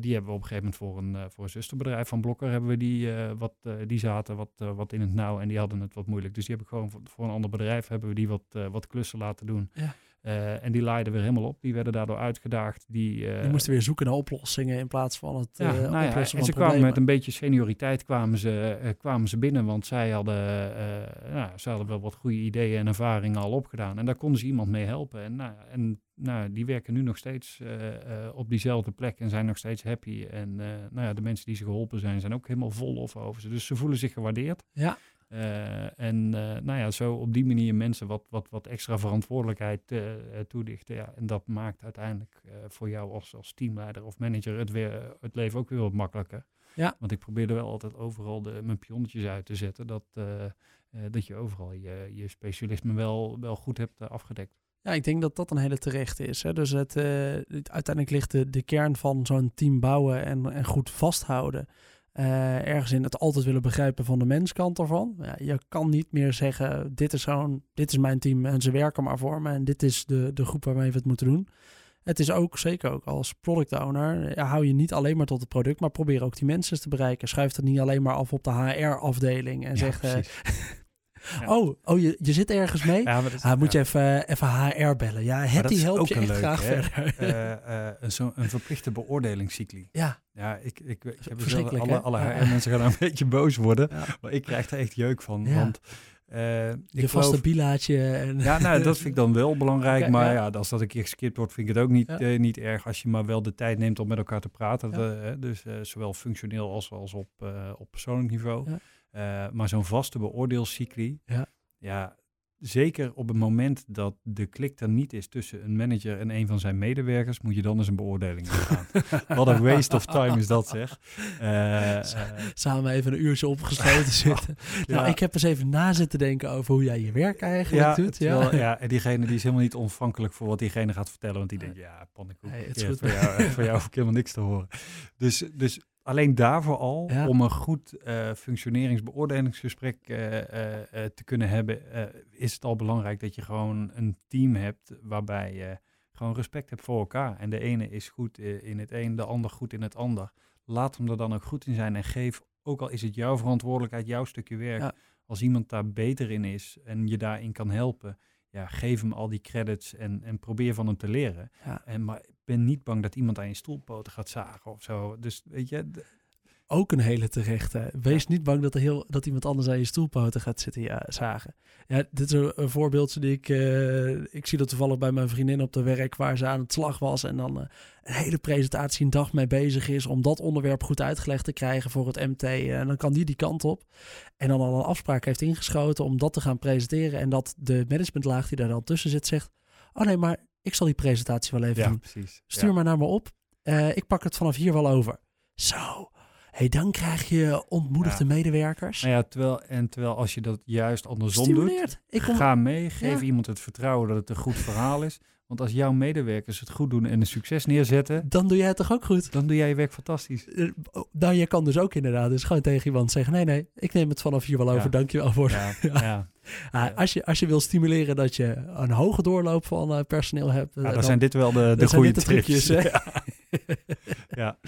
die hebben we op een gegeven moment voor een, voor een zusterbedrijf van Blokker hebben we die, wat, die zaten wat, wat in het nauw en die hadden het wat moeilijk. Dus die heb ik gewoon voor, voor een ander bedrijf hebben we die wat, wat klussen laten doen. Ja. Uh, en die laaiden weer helemaal op. Die werden daardoor uitgedaagd. Die, uh, die moesten weer zoeken naar oplossingen in plaats van het ja, uh, nou ja, en ze kwamen met een beetje senioriteit kwamen ze, kwamen ze binnen. Want zij hadden, nou, ze hadden wel wat goede ideeën en ervaringen al opgedaan. En daar konden ze iemand mee helpen. En, nou, en nou, die werken nu nog steeds op diezelfde plek en zijn nog steeds happy. En nou ja, de mensen die ze geholpen zijn, zijn ook helemaal vol of over ze. Dus ze voelen zich gewaardeerd. Ja. Uh, en uh, nou ja, zo op die manier mensen wat, wat, wat extra verantwoordelijkheid uh, toedichten. Ja, en dat maakt uiteindelijk voor jou als, als teamleider of manager het, weer, het leven ook weer wat makkelijker. Ja. Want ik probeerde wel altijd overal de, mijn pionnetjes uit te zetten. Dat, dat je overal je, je specialisme wel, wel goed hebt afgedekt. Ja, ik denk dat dat een hele terechte is. Hè? Dus het, uiteindelijk ligt de, de kern van zo'n team bouwen en, en goed vasthouden uh, ergens in het altijd willen begrijpen van de menskant ervan. Ja, je kan niet meer zeggen, dit is, zo'n, dit is mijn team en ze werken maar voor me en dit is de, de groep waarmee we het moeten doen. Het is ook, zeker ook als product owner, ja, hou je niet alleen maar tot het product, maar probeer ook die mensen te bereiken. Schuif het niet alleen maar af op de HR-afdeling en ja, zeg, Oh, oh je, je zit ergens mee? Ja, is, ah, moet je even, even HR bellen. Ja, het die helpt je echt leuk, graag hè? verder. Uh, uh, zo, een verplichte beoordelingscycli. Ja. Ja, ik, ik, ik heb zelf, alle, alle HR-mensen gaan een beetje boos worden. Maar ik krijg er echt jeuk van. Want uh, je vaste bilaatje. En ja, nou, dat vind ik dan wel belangrijk. maar ja. als dat een keer geskipt wordt, vind ik het ook niet, niet erg. Als je maar wel de tijd neemt om met elkaar te praten. Dus zowel functioneel als, als op, op persoonlijk niveau. Uh, maar zo'n vaste beoordeelcycli, ja. ja, zeker op het moment dat de klik er niet is tussen een manager en een van zijn medewerkers, moet je dan eens een beoordeling gaan. Wat een waste of time is dat zeg. Uh, Samen even een uurtje opgesloten zitten. ja. Nou, ik heb eens even na zitten denken over hoe jij je werk eigenlijk ja, doet. Ja. Wel, ja, en diegene die is helemaal niet ontvankelijk voor wat diegene gaat vertellen, want die denkt, ja, pannenkoek, hey, het is goed. Voor, jou, voor jou hoef ik helemaal niks te horen. Dus, dus alleen daarvoor al, om een goed uh, functioneringsbeoordelingsgesprek uh, uh, te kunnen hebben, is het al belangrijk dat je gewoon een team hebt waarbij je gewoon respect hebt voor elkaar. En de ene is goed in het een, de ander goed in het ander. Laat hem er dan ook goed in zijn en geef, ook al is het jouw verantwoordelijkheid, jouw stukje werk, als iemand daar beter in is en je daarin kan helpen, ja, geef hem al die credits en, en probeer van hem te leren. Ja. En, maar ben niet bang dat iemand aan je stoelpoten gaat zagen of zo. Dus weet je... Ook een hele terechte. Wees niet bang dat, er heel, dat iemand anders aan je stoelpoten gaat zitten ja, zagen. Ja, dit is een, voorbeeld die ik... Uh, ik zie dat toevallig bij mijn vriendin op de werk... waar ze aan het slag was en dan uh, een hele presentatie een dag mee bezig is... om dat onderwerp goed uitgelegd te krijgen voor het MT. En dan kan die die kant op. En dan al een afspraak heeft ingeschoten om dat te gaan presenteren... en dat de managementlaag die daar dan tussen zit zegt... oh nee, maar ik zal die presentatie wel even ja, doen. Precies. Stuur ja. maar naar me op. Ik pak het vanaf hier wel over. Zo. Hey, dan krijg je ontmoedigde ja. medewerkers. Nou ja, terwijl, en terwijl als je dat juist andersom Stimuleert. doet, ik kom... ga mee, geef ja. iemand het vertrouwen dat het een goed verhaal is. Want als jouw medewerkers het goed doen en een succes neerzetten... Dan doe jij het toch ook goed? Dan doe jij je werk fantastisch. Uh, nou, je kan dus ook inderdaad dus gewoon tegen iemand zeggen... nee, nee, ik neem het vanaf hier wel over, ja. dankjewel voor... Ja, ja. Ah, als, je, als je wil stimuleren dat je een hoge doorloop van uh, personeel hebt... Ja, dan, dan, zijn dit wel de, de goede trucjes. Ja.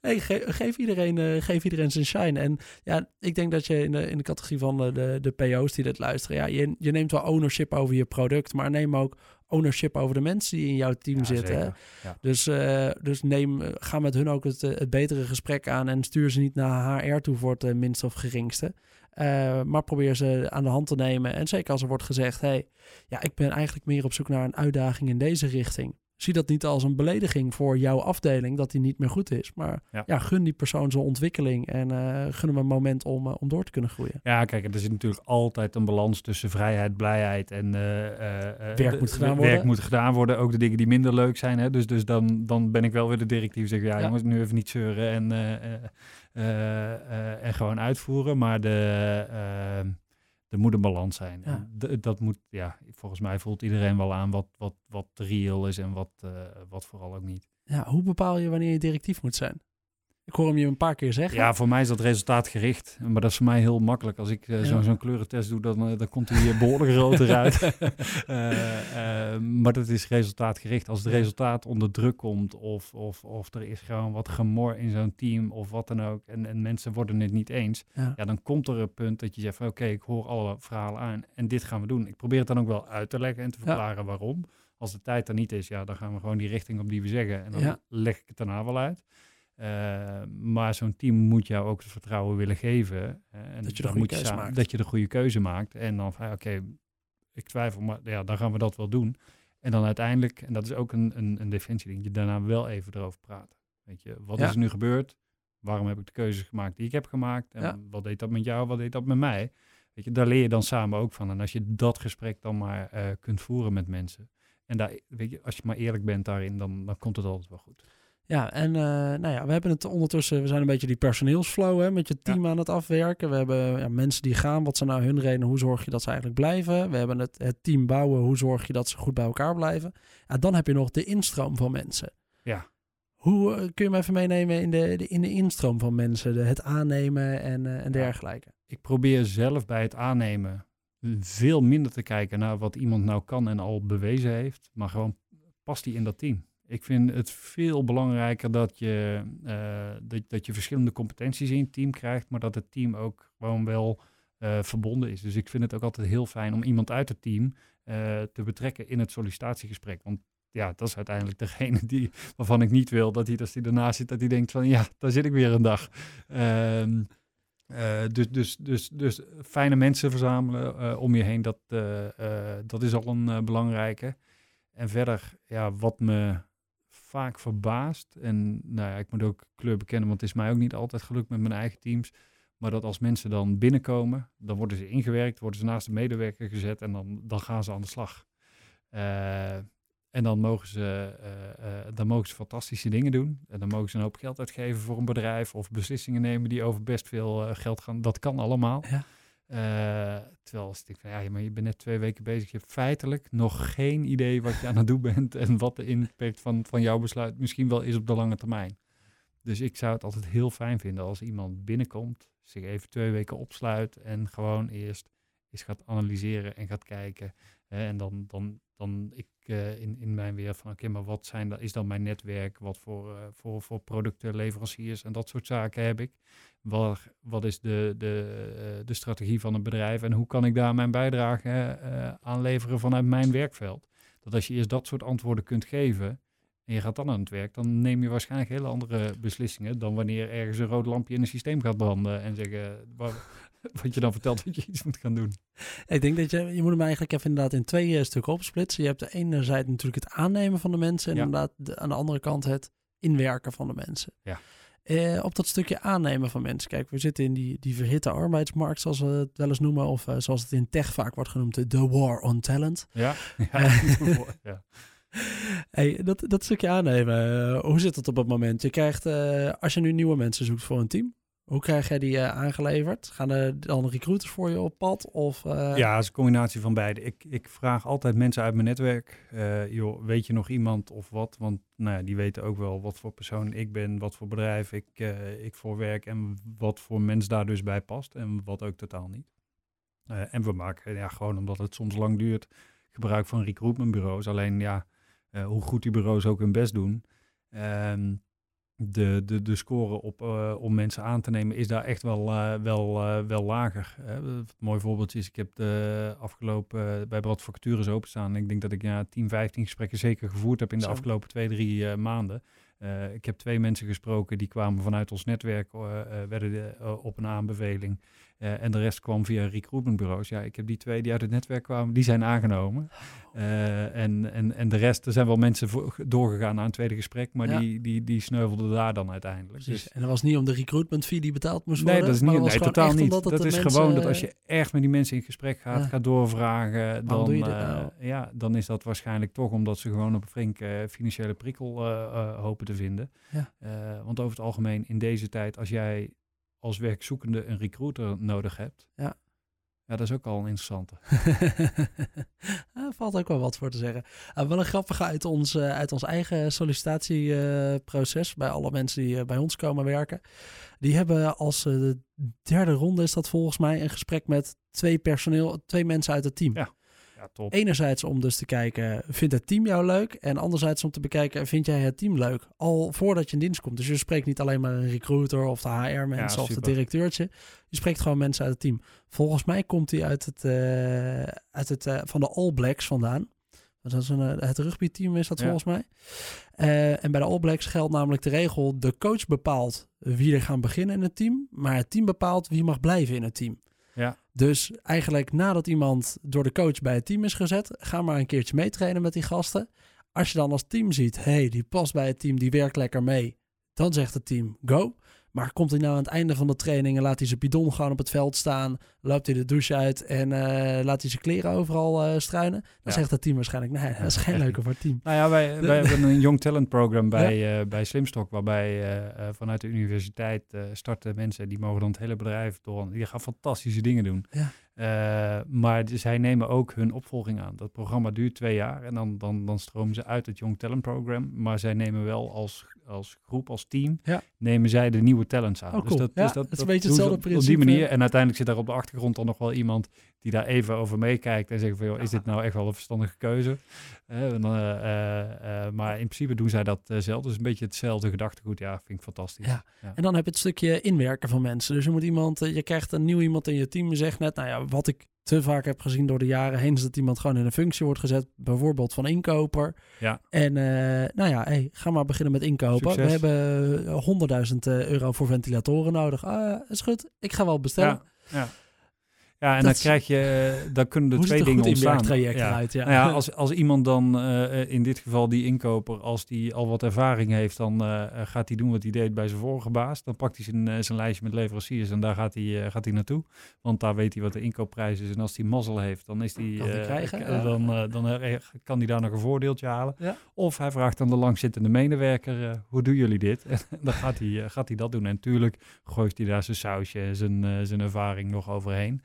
Nee, ge geef, iedereen, uh, geef iedereen zijn shine. En ja, ik denk dat je in de, in de categorie van de, de, de PO's die dit luisteren... Ja, je, je neemt wel ownership over je product... maar neem ook ownership over de mensen die in jouw team ja, zitten. Ja. Dus, uh, dus neem, ga met hun ook het, het betere gesprek aan en stuur ze niet naar HR toe voor het minste of geringste. Uh, maar probeer ze aan de hand te nemen. En zeker als er wordt gezegd: hey, ja, ik ben eigenlijk meer op zoek naar een uitdaging in deze richting. Zie dat niet als een belediging voor jouw afdeling dat die niet meer goed is. Maar ja, ja gun die persoon zijn ontwikkeling en uh, gun hem een moment om, uh, om door te kunnen groeien. Ja, kijk, er zit natuurlijk altijd een balans tussen vrijheid, blijheid en werk moet gedaan worden. Werk moet gedaan worden, ook de dingen die minder leuk zijn. Hè? Dus, dus dan, dan ben ik wel weer de directief. Zeg ja, ja. jongens, nu even niet zeuren en en gewoon uitvoeren. Maar de, er moet een balans zijn. Ja. En dat moet, ja, volgens mij voelt iedereen wel aan wat, wat, wat reëel is en wat, wat vooral ook niet. Ja, hoe bepaal je wanneer je directief moet zijn? Ik hoor hem je een paar keer zeggen. Ja, voor mij is dat resultaatgericht. Maar dat is voor mij heel makkelijk. Als ik uh, ja. zo'n zo kleurentest doe, dan, uh, dan komt hij hier behoorlijk rood eruit. uh, maar dat is resultaatgericht. Als het resultaat onder druk komt of, of, of er is gewoon wat gemor in zo'n team of wat dan ook. En, en mensen worden het niet eens. Ja. ja dan komt er een punt dat je zegt van oké, okay, ik hoor alle verhalen aan en dit gaan we doen. Ik probeer het dan ook wel uit te leggen en te verklaren waarom. Als de tijd er niet is, ja, dan gaan we gewoon die richting op die we zeggen. En dan leg ik het daarna wel uit. Eh, maar zo'n team moet jou ook het vertrouwen willen geven. en Dat je de goede moet keuze samen- maakt. Dat je de goede keuze maakt. En dan van, oké, ik twijfel, maar ja, dan gaan we dat wel doen. En dan uiteindelijk, en dat is ook een, een, een defensieding, je daarna wel even erover praten. Weet je, wat Ja. is er nu gebeurd? Waarom heb ik de keuzes gemaakt die ik heb gemaakt? En Ja. wat deed dat met jou? Wat deed dat met mij? Weet je, daar leer je dan samen ook van. En als je dat gesprek dan maar eh, kunt voeren met mensen. En daar, weet je, als je maar eerlijk bent daarin, dan, dan komt het altijd wel goed. Ja, en eh, nou ja, we hebben het ondertussen, we zijn een beetje die personeelsflow hè, met je team aan het afwerken. We hebben ja, mensen die gaan, wat zijn nou hun redenen, hoe zorg je dat ze eigenlijk blijven? We hebben het, het team bouwen, hoe zorg je dat ze goed bij elkaar blijven? Ja, dan heb je nog de instroom van mensen. Ja. Hoe eh, kun je me even meenemen in de, de, in de instroom van mensen, de, het aannemen en, eh, en dergelijke? ik probeer zelf bij het aannemen veel minder te kijken naar wat iemand nou kan en al bewezen heeft, maar gewoon past die in dat team. Ik vind het veel belangrijker dat je, eh, dat, dat je verschillende competenties in het team krijgt, maar dat het team ook gewoon wel eh, verbonden is. Dus ik vind het ook altijd heel fijn om iemand uit het team eh, te betrekken in het sollicitatiegesprek. Want ja, dat is uiteindelijk degene die, waarvan ik niet wil dat hij, als hij ernaast zit, dat hij denkt van ja, daar zit ik weer een dag. Ehm, eh, dus, dus, dus, dus fijne mensen verzamelen om je heen, dat, dat is al een belangrijke. En verder, ja, wat me vaak verbaast, en nou ja, ik moet ook kleur bekennen, want het is mij ook niet altijd gelukt met mijn eigen teams, maar dat als mensen dan binnenkomen, dan worden ze ingewerkt, worden ze naast de medewerker gezet en dan, dan gaan ze aan de slag. Eh, en dan mogen, ze, eh, eh, dan mogen ze fantastische dingen doen. En dan mogen ze een hoop geld uitgeven voor een bedrijf of beslissingen nemen die over best veel geld gaan. Dat kan allemaal. Ja. Eh, terwijl als ik van ja, maar je bent net twee weken bezig. Je hebt feitelijk nog geen idee wat je aan het doen bent en wat de impact van, van jouw besluit misschien wel is op de lange termijn. Dus ik zou het altijd heel fijn vinden als iemand binnenkomt, zich even twee weken opsluit en gewoon eerst eens gaat analyseren en gaat kijken. En dan, dan, dan ik eh, in, in mijn weer van oké, maar wat zijn, da- is dan mijn netwerk? Wat voor, eh, voor, voor producten, leveranciers en dat soort zaken heb ik? Wat, wat is de, de, eh, de strategie van een bedrijf en hoe kan ik daar mijn bijdrage aan leveren vanuit mijn werkveld? Dat als je eerst dat soort antwoorden kunt geven en je gaat dan aan het werk, dan neem je waarschijnlijk hele andere beslissingen dan wanneer ergens een rood lampje in een systeem gaat branden en zeggen wa- wat je dan vertelt dat je iets moet gaan doen. Ik denk dat je, je moet hem eigenlijk even inderdaad in twee eh, stukken opsplitsen. Je hebt de ene zijde natuurlijk het aannemen van de mensen en Ja. inderdaad de- aan de andere kant het inwerken van de mensen. Ja. Eh, op dat stukje aannemen van mensen. Kijk, we zitten in die, die verhitte arbeidsmarkt, zoals we het wel eens noemen. Of eh, zoals het in tech vaak wordt genoemd, de war on talent. Ja, ja. ja. Hey, dat, dat stukje aannemen, eh, hoe zit het op het moment? Je krijgt, als je nu nieuwe mensen zoekt voor een team, hoe krijg jij die eh, aangeleverd? Gaan er dan recruiters voor je op pad? Of, eh, Ja, is een combinatie van beide. Ik, ik vraag altijd mensen uit mijn netwerk, eh, joh, weet je nog iemand of wat? Want nou ja, die weten ook wel wat voor persoon ik ben, wat voor bedrijf ik, ik voor werk en wat voor mens daar dus bij past en wat ook totaal niet. En we maken, ja, gewoon omdat het soms lang duurt, gebruik van recruitmentbureaus. Alleen ja, hoe goed die bureaus ook hun best doen, ehm, de, de, de score op, eh, om mensen aan te nemen is daar echt wel, eh, wel, eh, wel lager. een mooi voorbeeld is, ik heb de afgelopen, bij wat vacatures openstaan. Ik denk dat ik ja, 10, 15 gesprekken zeker gevoerd heb in de Zo. afgelopen twee, drie maanden. Ik heb twee mensen gesproken die kwamen vanuit ons netwerk, werden de- op een aanbeveling. Eh, en de rest kwam via recruitmentbureaus. Ja, ik heb die twee die uit het netwerk kwamen, die zijn aangenomen. Eh, en, en, en de rest, er zijn wel mensen voor, doorgegaan naar een tweede gesprek, maar Ja. die, die, die sneuvelden daar dan uiteindelijk. Precies. Dus, En dat was niet om de recruitment fee die betaald moest nee, worden. dat is niet, nee, totaal niet. Dat de is mensen- gewoon dat als je echt met die mensen in gesprek gaat, Ja. gaat doorvragen, dan, doe je eh, nou? ja, dan is dat waarschijnlijk toch omdat ze gewoon op een flinke financiële prikkel hopen te vinden. Ja. Want over het algemeen in deze tijd, als jij als werkzoekende een recruiter nodig hebt, Ja. ja, dat is ook al een interessante. Daar valt ook wel wat voor te zeggen. Uh, wel een grappige uit ons, eh, uit ons eigen sollicitatieproces. bij alle mensen die eh, bij ons komen werken. Die hebben als eh, de derde ronde is dat volgens mij een gesprek met twee personeel, twee mensen uit het team. Ja. Ja, top. Enerzijds om dus te kijken, vindt het team jou leuk? En anderzijds om te bekijken, vind jij het team leuk? Al voordat je in dienst komt. Dus je spreekt niet alleen maar een recruiter of de HR-mensen Ja, of de directeurtje. Je spreekt gewoon mensen uit het team. Volgens mij komt hij uit het, eh, uit het, eh, van de All Blacks vandaan. Dat is een, eh, het rugbyteam is dat Ja. volgens mij. En bij de All Blacks geldt namelijk de regel... de coach bepaalt wie er gaan beginnen in het team... maar het team bepaalt wie mag blijven in het team. Ja. Dus eigenlijk nadat iemand door de coach bij het team is gezet... ga maar een keertje meetrainen met die gasten. Als je dan als team ziet... hey, die past bij het team, die werkt lekker mee... dan zegt het team go... Maar komt hij nou aan het einde van de training en laat hij zijn bidon gewoon op het veld staan, loopt hij de douche uit en eh, laat hij zijn kleren overal eh, struinen, dan Ja. zegt het team waarschijnlijk, nee, dat is geen leuke voor het team. Nou ja, wij, wij hebben een Young Talent Program bij, eh, bij Slimstock, waarbij vanuit de universiteit eh, starten mensen, die mogen dan het hele bedrijf door. Die gaan fantastische dingen doen. Ja. Eh, maar zij nemen ook hun opvolging aan. Dat programma duurt twee jaar en dan, dan, dan stromen ze uit het Young Talent Program. Maar zij nemen wel als, als groep, als team, Ja. nemen zij de nieuwe talents aan. Oh, cool. Dus dat, Ja, dus dat, het is een dat beetje hetzelfde op, op die principe. manier. En uiteindelijk zit daar op de achtergrond dan nog wel iemand die daar even over meekijkt en zegt van, joh, is dit nou echt wel een verstandige keuze? Eh, eh, eh, maar in principe doen zij dat zelf. Dus een beetje hetzelfde gedachtegoed. Ja, vind ik fantastisch. Ja. En dan heb je het stukje inwerken van mensen. Dus je moet iemand, je krijgt een nieuw iemand in je team, je zegt net, nou ja, wat ik te vaak heb gezien door de jaren heen, is dat iemand gewoon in een functie wordt gezet, bijvoorbeeld van inkoper. Ja. En nou ja, hey, ga maar beginnen met inkopen. Succes. We hebben eh, 100.000 euro voor ventilatoren nodig. Ah, is goed, ik ga wel bestellen. Ja, ja. Ja en Dat dan krijg je, eh, dan kunnen er twee dingen ontstaan. Ja. Ja. Nou ja, als, als iemand dan eh, eh, in dit geval die inkoper, als die al wat ervaring heeft, dan gaat hij doen wat hij deed bij zijn vorige baas. Dan pakt hij zijn, zijn lijstje met leveranciers en daar gaat hij, gaat hij naartoe. Want daar weet hij wat de inkoopprijs is. En als hij mazzel heeft, dan is die, krijgen, dan, dan kan hij daar nog een voordeeltje halen. Ja. Of hij vraagt aan de langzittende medewerker, hoe doen jullie dit? En dan gaat hij, gaat hij dat doen. En natuurlijk gooit hij daar zijn sausje en zijn, zijn ervaring nog overheen.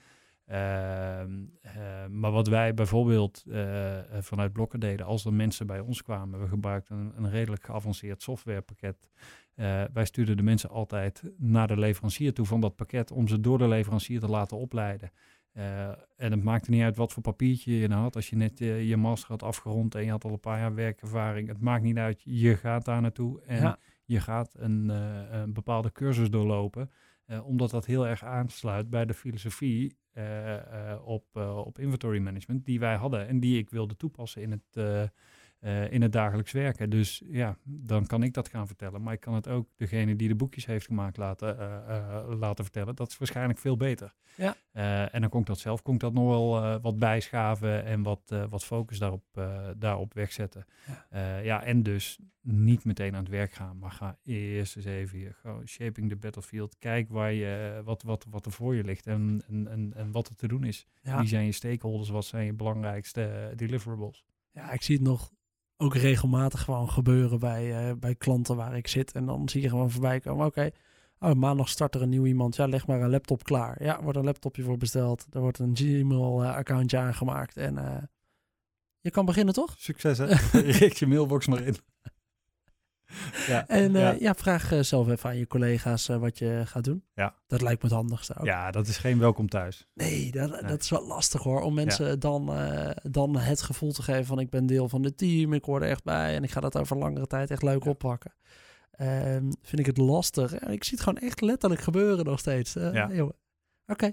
Ehm, eh, maar wat wij bijvoorbeeld eh, eh, vanuit Blokker deden, als er mensen bij ons kwamen, we gebruikten een, een redelijk geavanceerd softwarepakket. Wij stuurden de mensen altijd naar de leverancier toe van dat pakket om ze door de leverancier te laten opleiden. En het maakte niet uit wat voor papiertje je nou had. Als je net je master had afgerond en je had al een paar jaar werkervaring. Het maakt niet uit, je gaat daar naartoe en Ja. je gaat een, een bepaalde cursus doorlopen. Eh, omdat dat heel erg aansluit bij de filosofie eh, eh, op, op inventory management die wij hadden en die ik wilde toepassen in het, eh, in het dagelijks werken. Dus ja, dan kan ik dat gaan vertellen. Maar ik kan het ook degene die de boekjes heeft gemaakt laten, eh, eh, laten vertellen. Dat is waarschijnlijk veel beter. Ja. En dan kon ik dat zelf kon ik dat nog wel wat bijschaven en wat, wat focus daarop, daarop wegzetten. Ja. Ja. en dus niet meteen aan het werk gaan, maar ga eerst eens even hier, gewoon shaping the battlefield. Kijk waar je, wat, wat, wat er voor je ligt en, en, en, en wat er te doen is. Ja. Wie zijn je stakeholders? Wat zijn je belangrijkste deliverables? Ja, ik zie het nog ook regelmatig gewoon gebeuren bij, eh, bij klanten waar ik zit. En dan zie je gewoon voorbij komen, oké, oh, maandag start er een nieuw iemand. Ja, leg maar een laptop klaar. Ja, wordt een laptopje voor besteld. Er wordt een Gmail-accountje aangemaakt. En eh, je kan beginnen, toch? Succes hè? Richt je mailbox maar in. Ja, En eh, ja. ja. vraag eh, zelf even aan je collega's eh, wat je gaat doen. Ja. Dat lijkt me het handigste ook. ja, dat is geen welkom thuis. Nee, dat, Nee. dat is wel lastig hoor. Om mensen dan, dan het gevoel te geven van ik ben deel van het team, ik hoor er echt bij en ik ga dat over langere tijd echt leuk oppakken. Ehm, vind ik het lastig. Ik zie het gewoon echt letterlijk gebeuren nog steeds. Ja. Oké,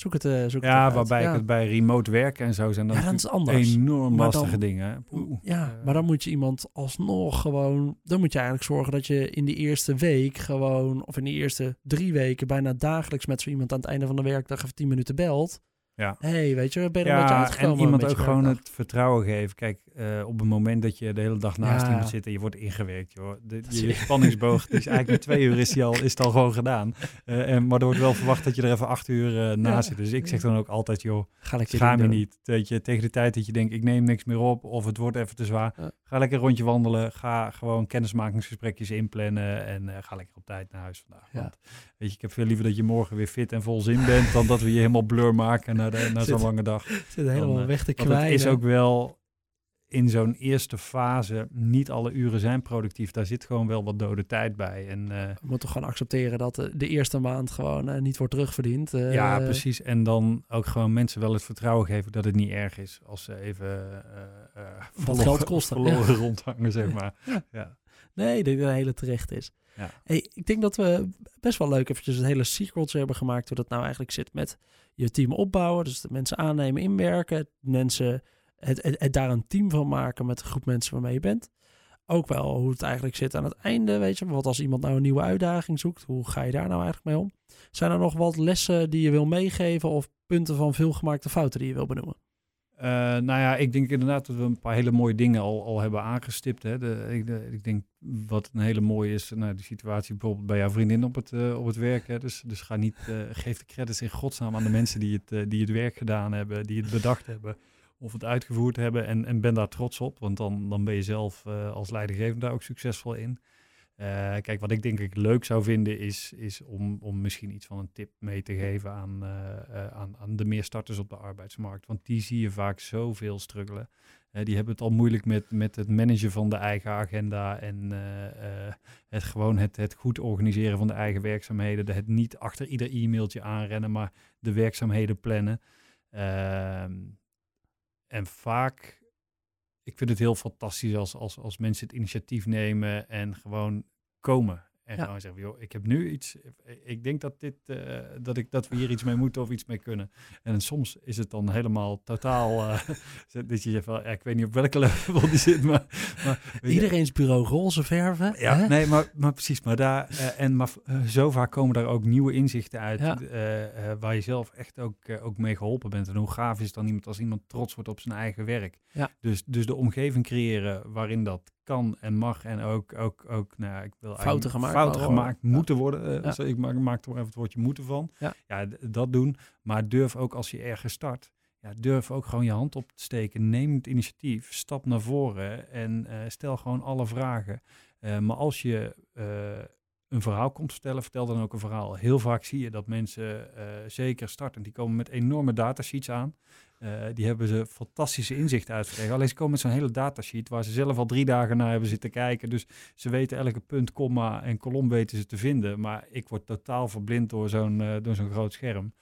zoek het, eh, zoek Ja, waarbij ik het bij remote werken en zo zijn dan Ja, dat is anders. enorm Maar lastige dan- dingen. Ja, maar dan moet je iemand alsnog gewoon... Dan moet je eigenlijk zorgen dat je in die eerste week gewoon... Of in die eerste drie weken bijna dagelijks met zo iemand aan het einde van de werkdag even tien minuten belt. Ja. hey, weet je, ben je er een beetje uitgekomen? en iemand ook gewoon het vertrouwen geven. Kijk, eh, op het moment dat je de hele dag naast Ja. iemand zit en je wordt ingewerkt, joh. De, Dat je spanningsboog, die is eigenlijk met twee uur is, die al, is het al gewoon gedaan. Eh, en, maar er wordt wel verwacht dat je er even acht uur eh, naast zit. Dus ik zeg dan ook altijd, joh, Ga schaam je niet. Weet je, tegen de tijd dat je denkt, ik neem niks meer op of het wordt even te zwaar. Ga lekker een rondje wandelen. Ga gewoon kennismakingsgesprekjes inplannen en ga lekker op tijd naar huis vandaag. Want weet je, ik heb veel liever dat je morgen weer fit en vol zin bent dan dat we je helemaal blur maken na, de, na zo'n lange dag. Zit helemaal eh, weg te Want het is ook wel in zo'n eerste fase, niet alle uren zijn productief. Daar zit gewoon wel wat dode tijd bij. En eh, We moeten gewoon accepteren dat de, de eerste maand gewoon eh, niet wordt terugverdiend. Eh, ja, precies. En dan ook gewoon mensen wel het vertrouwen geven dat het niet erg is als ze even eh eh, verloren- geld kosten, verloren rondhangen, zeg maar. Ja. Ja. Nee, dat het hele terecht is. Ja. Hey, ik denk dat we best wel leuk eventjes het hele secrets hebben gemaakt. Hoe dat nou eigenlijk zit met je team opbouwen. Dus de mensen aannemen, inwerken. Mensen het daar een team van maken met de groep mensen waarmee je bent. Ook wel hoe het eigenlijk zit aan het einde, weet je. Wat als iemand nou een nieuwe uitdaging zoekt, hoe ga je daar nou eigenlijk mee om? Zijn er nog wat lessen die je wil meegeven of punten van veelgemaakte fouten die je wil benoemen? Uh, nou ja, ik denk inderdaad dat we een paar hele mooie dingen al, al hebben aangestipt. Hè. De, ik, denk wat een hele mooie is, nou, de situatie bijvoorbeeld bij jouw vriendin op het, uh, op het werk. Hè. Dus, dus ga niet, uh, geef de credits in godsnaam aan de mensen die het, die het werk gedaan hebben, die het bedacht hebben of het uitgevoerd hebben. En, en ben daar trots op, want dan, dan ben je zelf als leidinggevende daar ook succesvol in. Uh, kijk, wat ik denk ik leuk zou vinden is, is om, om misschien iets van een tip mee te geven aan, uh, uh, aan, aan de meer starters op de arbeidsmarkt. Want die zie je vaak zoveel struggelen. die hebben het al moeilijk met, met het managen van de eigen agenda en het gewoon het, het goed organiseren van de eigen werkzaamheden. Het niet achter ieder e-mailtje aanrennen, maar de werkzaamheden plannen. Ehm, en vaak ik vind het heel fantastisch als, als, als mensen het initiatief nemen en gewoon komen. En ja. gewoon zeggen, joh, ik heb nu iets. Ik denk dat, dit, uh, dat, ik, dat we hier iets mee moeten of iets mee kunnen. En soms is het dan helemaal totaal. Uh, dat je zegt van, ja, ik weet niet op welke level die zit. Maar, maar Iedereen's bureau roze verven. Ja, hè? nee, maar, maar precies. Maar, daar, uh, en, maar zo vaak komen daar ook nieuwe inzichten uit. Ja. waar je zelf echt ook, ook mee geholpen bent. En hoe gaaf is het dan iemand als iemand trots wordt op zijn eigen werk. Ja. Dus, dus de omgeving creëren waarin dat kan en mag en ook, ook, ook nou, ik wil fouten gemaakt, fouten gemaakt moeten worden. Uh, ja. Ik maak, maak er even het woordje moeten van. Ja. ja, dat doen. Maar durf ook als je ergens start, ja, durf ook gewoon je hand op te steken. Neem het initiatief, stap naar voren en uh, stel gewoon alle vragen. Uh, maar als je een verhaal komt vertellen, vertel dan ook een verhaal. Heel vaak zie je dat mensen, zeker starten, die komen met enorme datasheets aan. Uh, die hebben ze fantastische inzichten uitgekregen. Alleen ze komen met zo'n hele datasheet waar ze zelf al drie dagen naar hebben zitten kijken. Dus ze weten elke punt, komma en kolom weten ze te vinden. Maar ik word totaal verblind door zo'n uh, door zo'n groot scherm.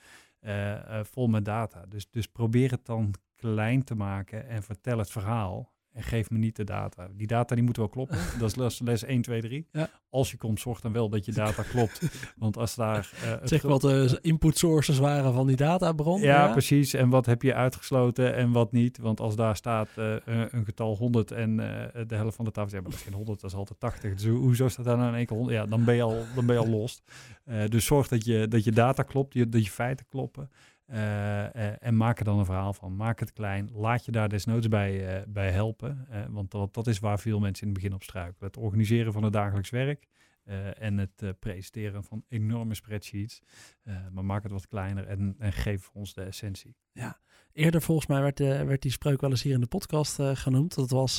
Vol met data. Dus, dus probeer het dan klein te maken en vertel het verhaal. En geef me niet de data. Die data die moeten wel kloppen. Dat is les, les 1, 2, 3. Ja. Als je komt, zorg dan wel dat je data klopt. Want als daar... Uh, zeg wat de input sources waren van die databron. Ja, ja, precies. En wat heb je uitgesloten en wat niet. Want als daar staat uh, een getal 100 en uh, de helft van de tafel zegt, maar dat is geen 100, dat is altijd 80. Dus hoezo staat daar nou in één keer 100? Ja, dan ben je al, dan ben je al lost. dus zorg dat je, dat je data klopt, dat je feiten kloppen. Uh, uh, en maak er dan een verhaal van. Maak het klein. Laat je daar desnoods bij, uh, bij helpen. want dat, dat is waar veel mensen in het begin op struikelen. Het organiseren van het dagelijks werk. en het presenteren van enorme spreadsheets. maar maak het wat kleiner en, en geef ons de essentie. Ja, eerder volgens mij werd, werd die spreuk wel eens hier in de podcast genoemd. Dat was,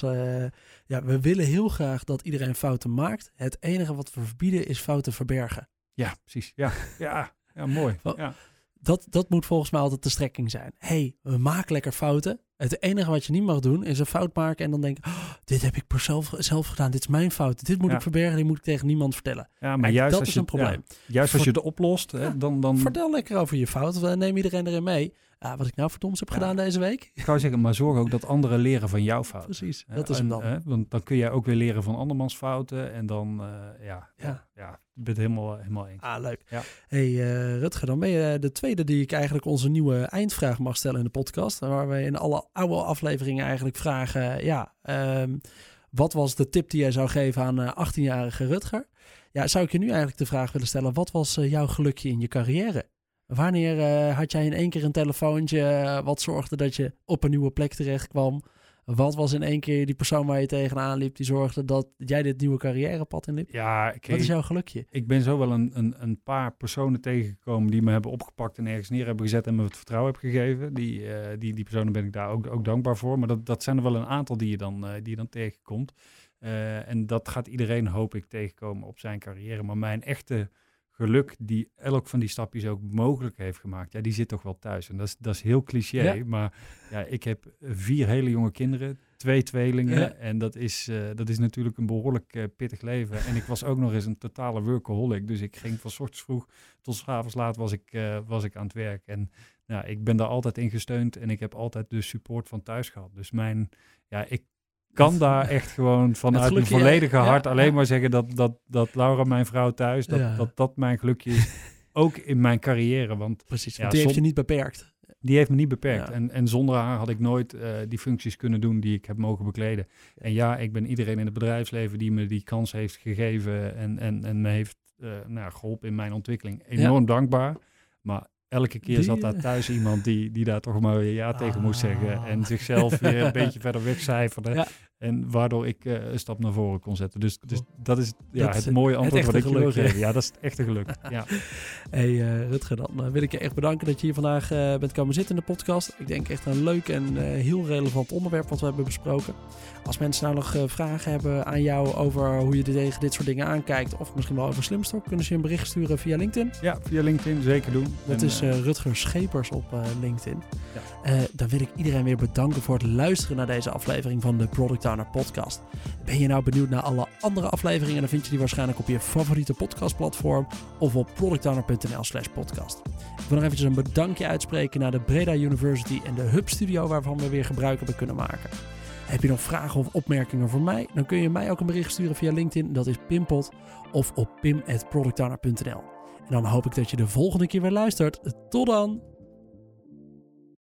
ja, we willen heel graag dat iedereen fouten maakt. Het enige wat we verbieden is fouten verbergen. Ja, precies. Ja, ja, ja mooi. Ja dat, dat moet volgens mij altijd de strekking zijn. hey, we maken lekker fouten. Het enige wat je niet mag doen is een fout maken en dan denken: oh, dit heb ik zelf, zelf gedaan, dit is mijn fout, dit moet ja. ik verbergen, dit moet ik tegen niemand vertellen. Ja, maar juist dat als is je, een probleem. Ja, juist als je het oplost, hè, dan, dan... Vertel lekker over je fout, neem iedereen erin mee. Ah, wat ik nou verdomd heb gedaan deze week. Ik zou zeggen, maar zorg ook dat anderen leren van jouw fouten. Precies, dat is hem dan. Want dan kun jij ook weer leren van andermans fouten en dan, uh, ja, ja. ja, ik ben het helemaal, helemaal eens. Ah, leuk. Ja. hey, uh, Rutger, dan ben je de tweede die ik eigenlijk onze nieuwe eindvraag mag stellen in de podcast. Waar we in alle oude afleveringen eigenlijk vragen, ja, um, wat was de tip die jij zou geven aan uh, 18-jarige Rutger? Ja, zou ik je nu eigenlijk de vraag willen stellen, wat was uh, jouw gelukje in je carrière? Wanneer uh, had jij in één keer een telefoontje uh, wat zorgde dat je op een nieuwe plek terecht kwam? Wat was in één keer die persoon waar je tegenaan liep die zorgde dat jij dit nieuwe carrièrepad inliep? Ja, wat is jouw gelukje? Ik ben zo wel een, een, een, paar personen tegengekomen die me hebben opgepakt en ergens neer hebben gezet en me het vertrouwen hebben gegeven. Die, uh, die, die personen ben ik daar ook, ook dankbaar voor. Maar dat, dat zijn er wel een aantal die je dan, die je dan tegenkomt. en dat gaat iedereen, hoop ik, tegenkomen op zijn carrière. Maar mijn echte geluk die elk van die stapjes ook mogelijk heeft gemaakt, ja, die zit toch wel thuis. En dat is, dat is heel cliché, ja. maar ja, ik heb vier hele jonge kinderen, twee tweelingen. Ja. En dat is, uh, dat is natuurlijk een behoorlijk uh, pittig leven. En ik was ook nog eens een totale workaholic. Dus ik ging van ochtends vroeg tot s avonds laat was ik, uh, was ik aan het werk. En nou, ik ben daar altijd in gesteund en ik heb altijd de support van thuis gehad. Dus mijn, ja, ik kan daar echt gewoon vanuit mijn volledige ja, hart alleen ja. maar zeggen dat, dat, dat Laura, mijn vrouw thuis, dat, dat dat mijn gelukje is. ook in mijn carrière. Want, Precies, want die heeft je niet beperkt. die heeft me niet beperkt. En, en zonder haar had ik nooit eh, die functies kunnen doen die ik heb mogen bekleden. En ja, ik ben iedereen in het bedrijfsleven die me die kans heeft gegeven en, en, en me heeft eh, nou, geholpen in mijn ontwikkeling. Enorm dankbaar. Maar elke keer Die, zat daar thuis iemand die, die daar toch maar weer ja tegen moest zeggen. Ah. En zichzelf weer een beetje verder wegcijferde. En waardoor ik eh, een stap naar voren kon zetten. Dus, dus dat is ja, Dat het mooie antwoord wat ik je wil geven. Ja, dat is het echte geluk. Ja. Hey eh, Rutger, dan eh, wil ik je echt bedanken dat je hier vandaag bent komen zitten in de podcast. Ik denk echt een leuk en heel relevant onderwerp wat we hebben besproken. Als mensen nou nog vragen hebben aan jou over hoe je tegen dit soort dingen aankijkt, of misschien wel over Slimstok, kunnen ze je een bericht sturen via LinkedIn. ja, via LinkedIn zeker doen. Dat En, is Rutger Schepers op LinkedIn. Ja. Dan wil ik iedereen weer bedanken voor het luisteren naar deze aflevering van de Product Podcast. Ben je nou benieuwd naar alle andere afleveringen? Dan vind je die waarschijnlijk op je favoriete podcastplatform of op productowner.nl slash podcast. Ik wil nog eventjes een bedankje uitspreken naar de Breda University en de Hub Studio waarvan we weer gebruik hebben kunnen maken. Heb je nog vragen of opmerkingen voor mij? Dan kun je mij ook een bericht sturen via LinkedIn. Dat is Pimpot of op pim.productowner.nl. En dan hoop ik dat je de volgende keer weer luistert. Tot dan!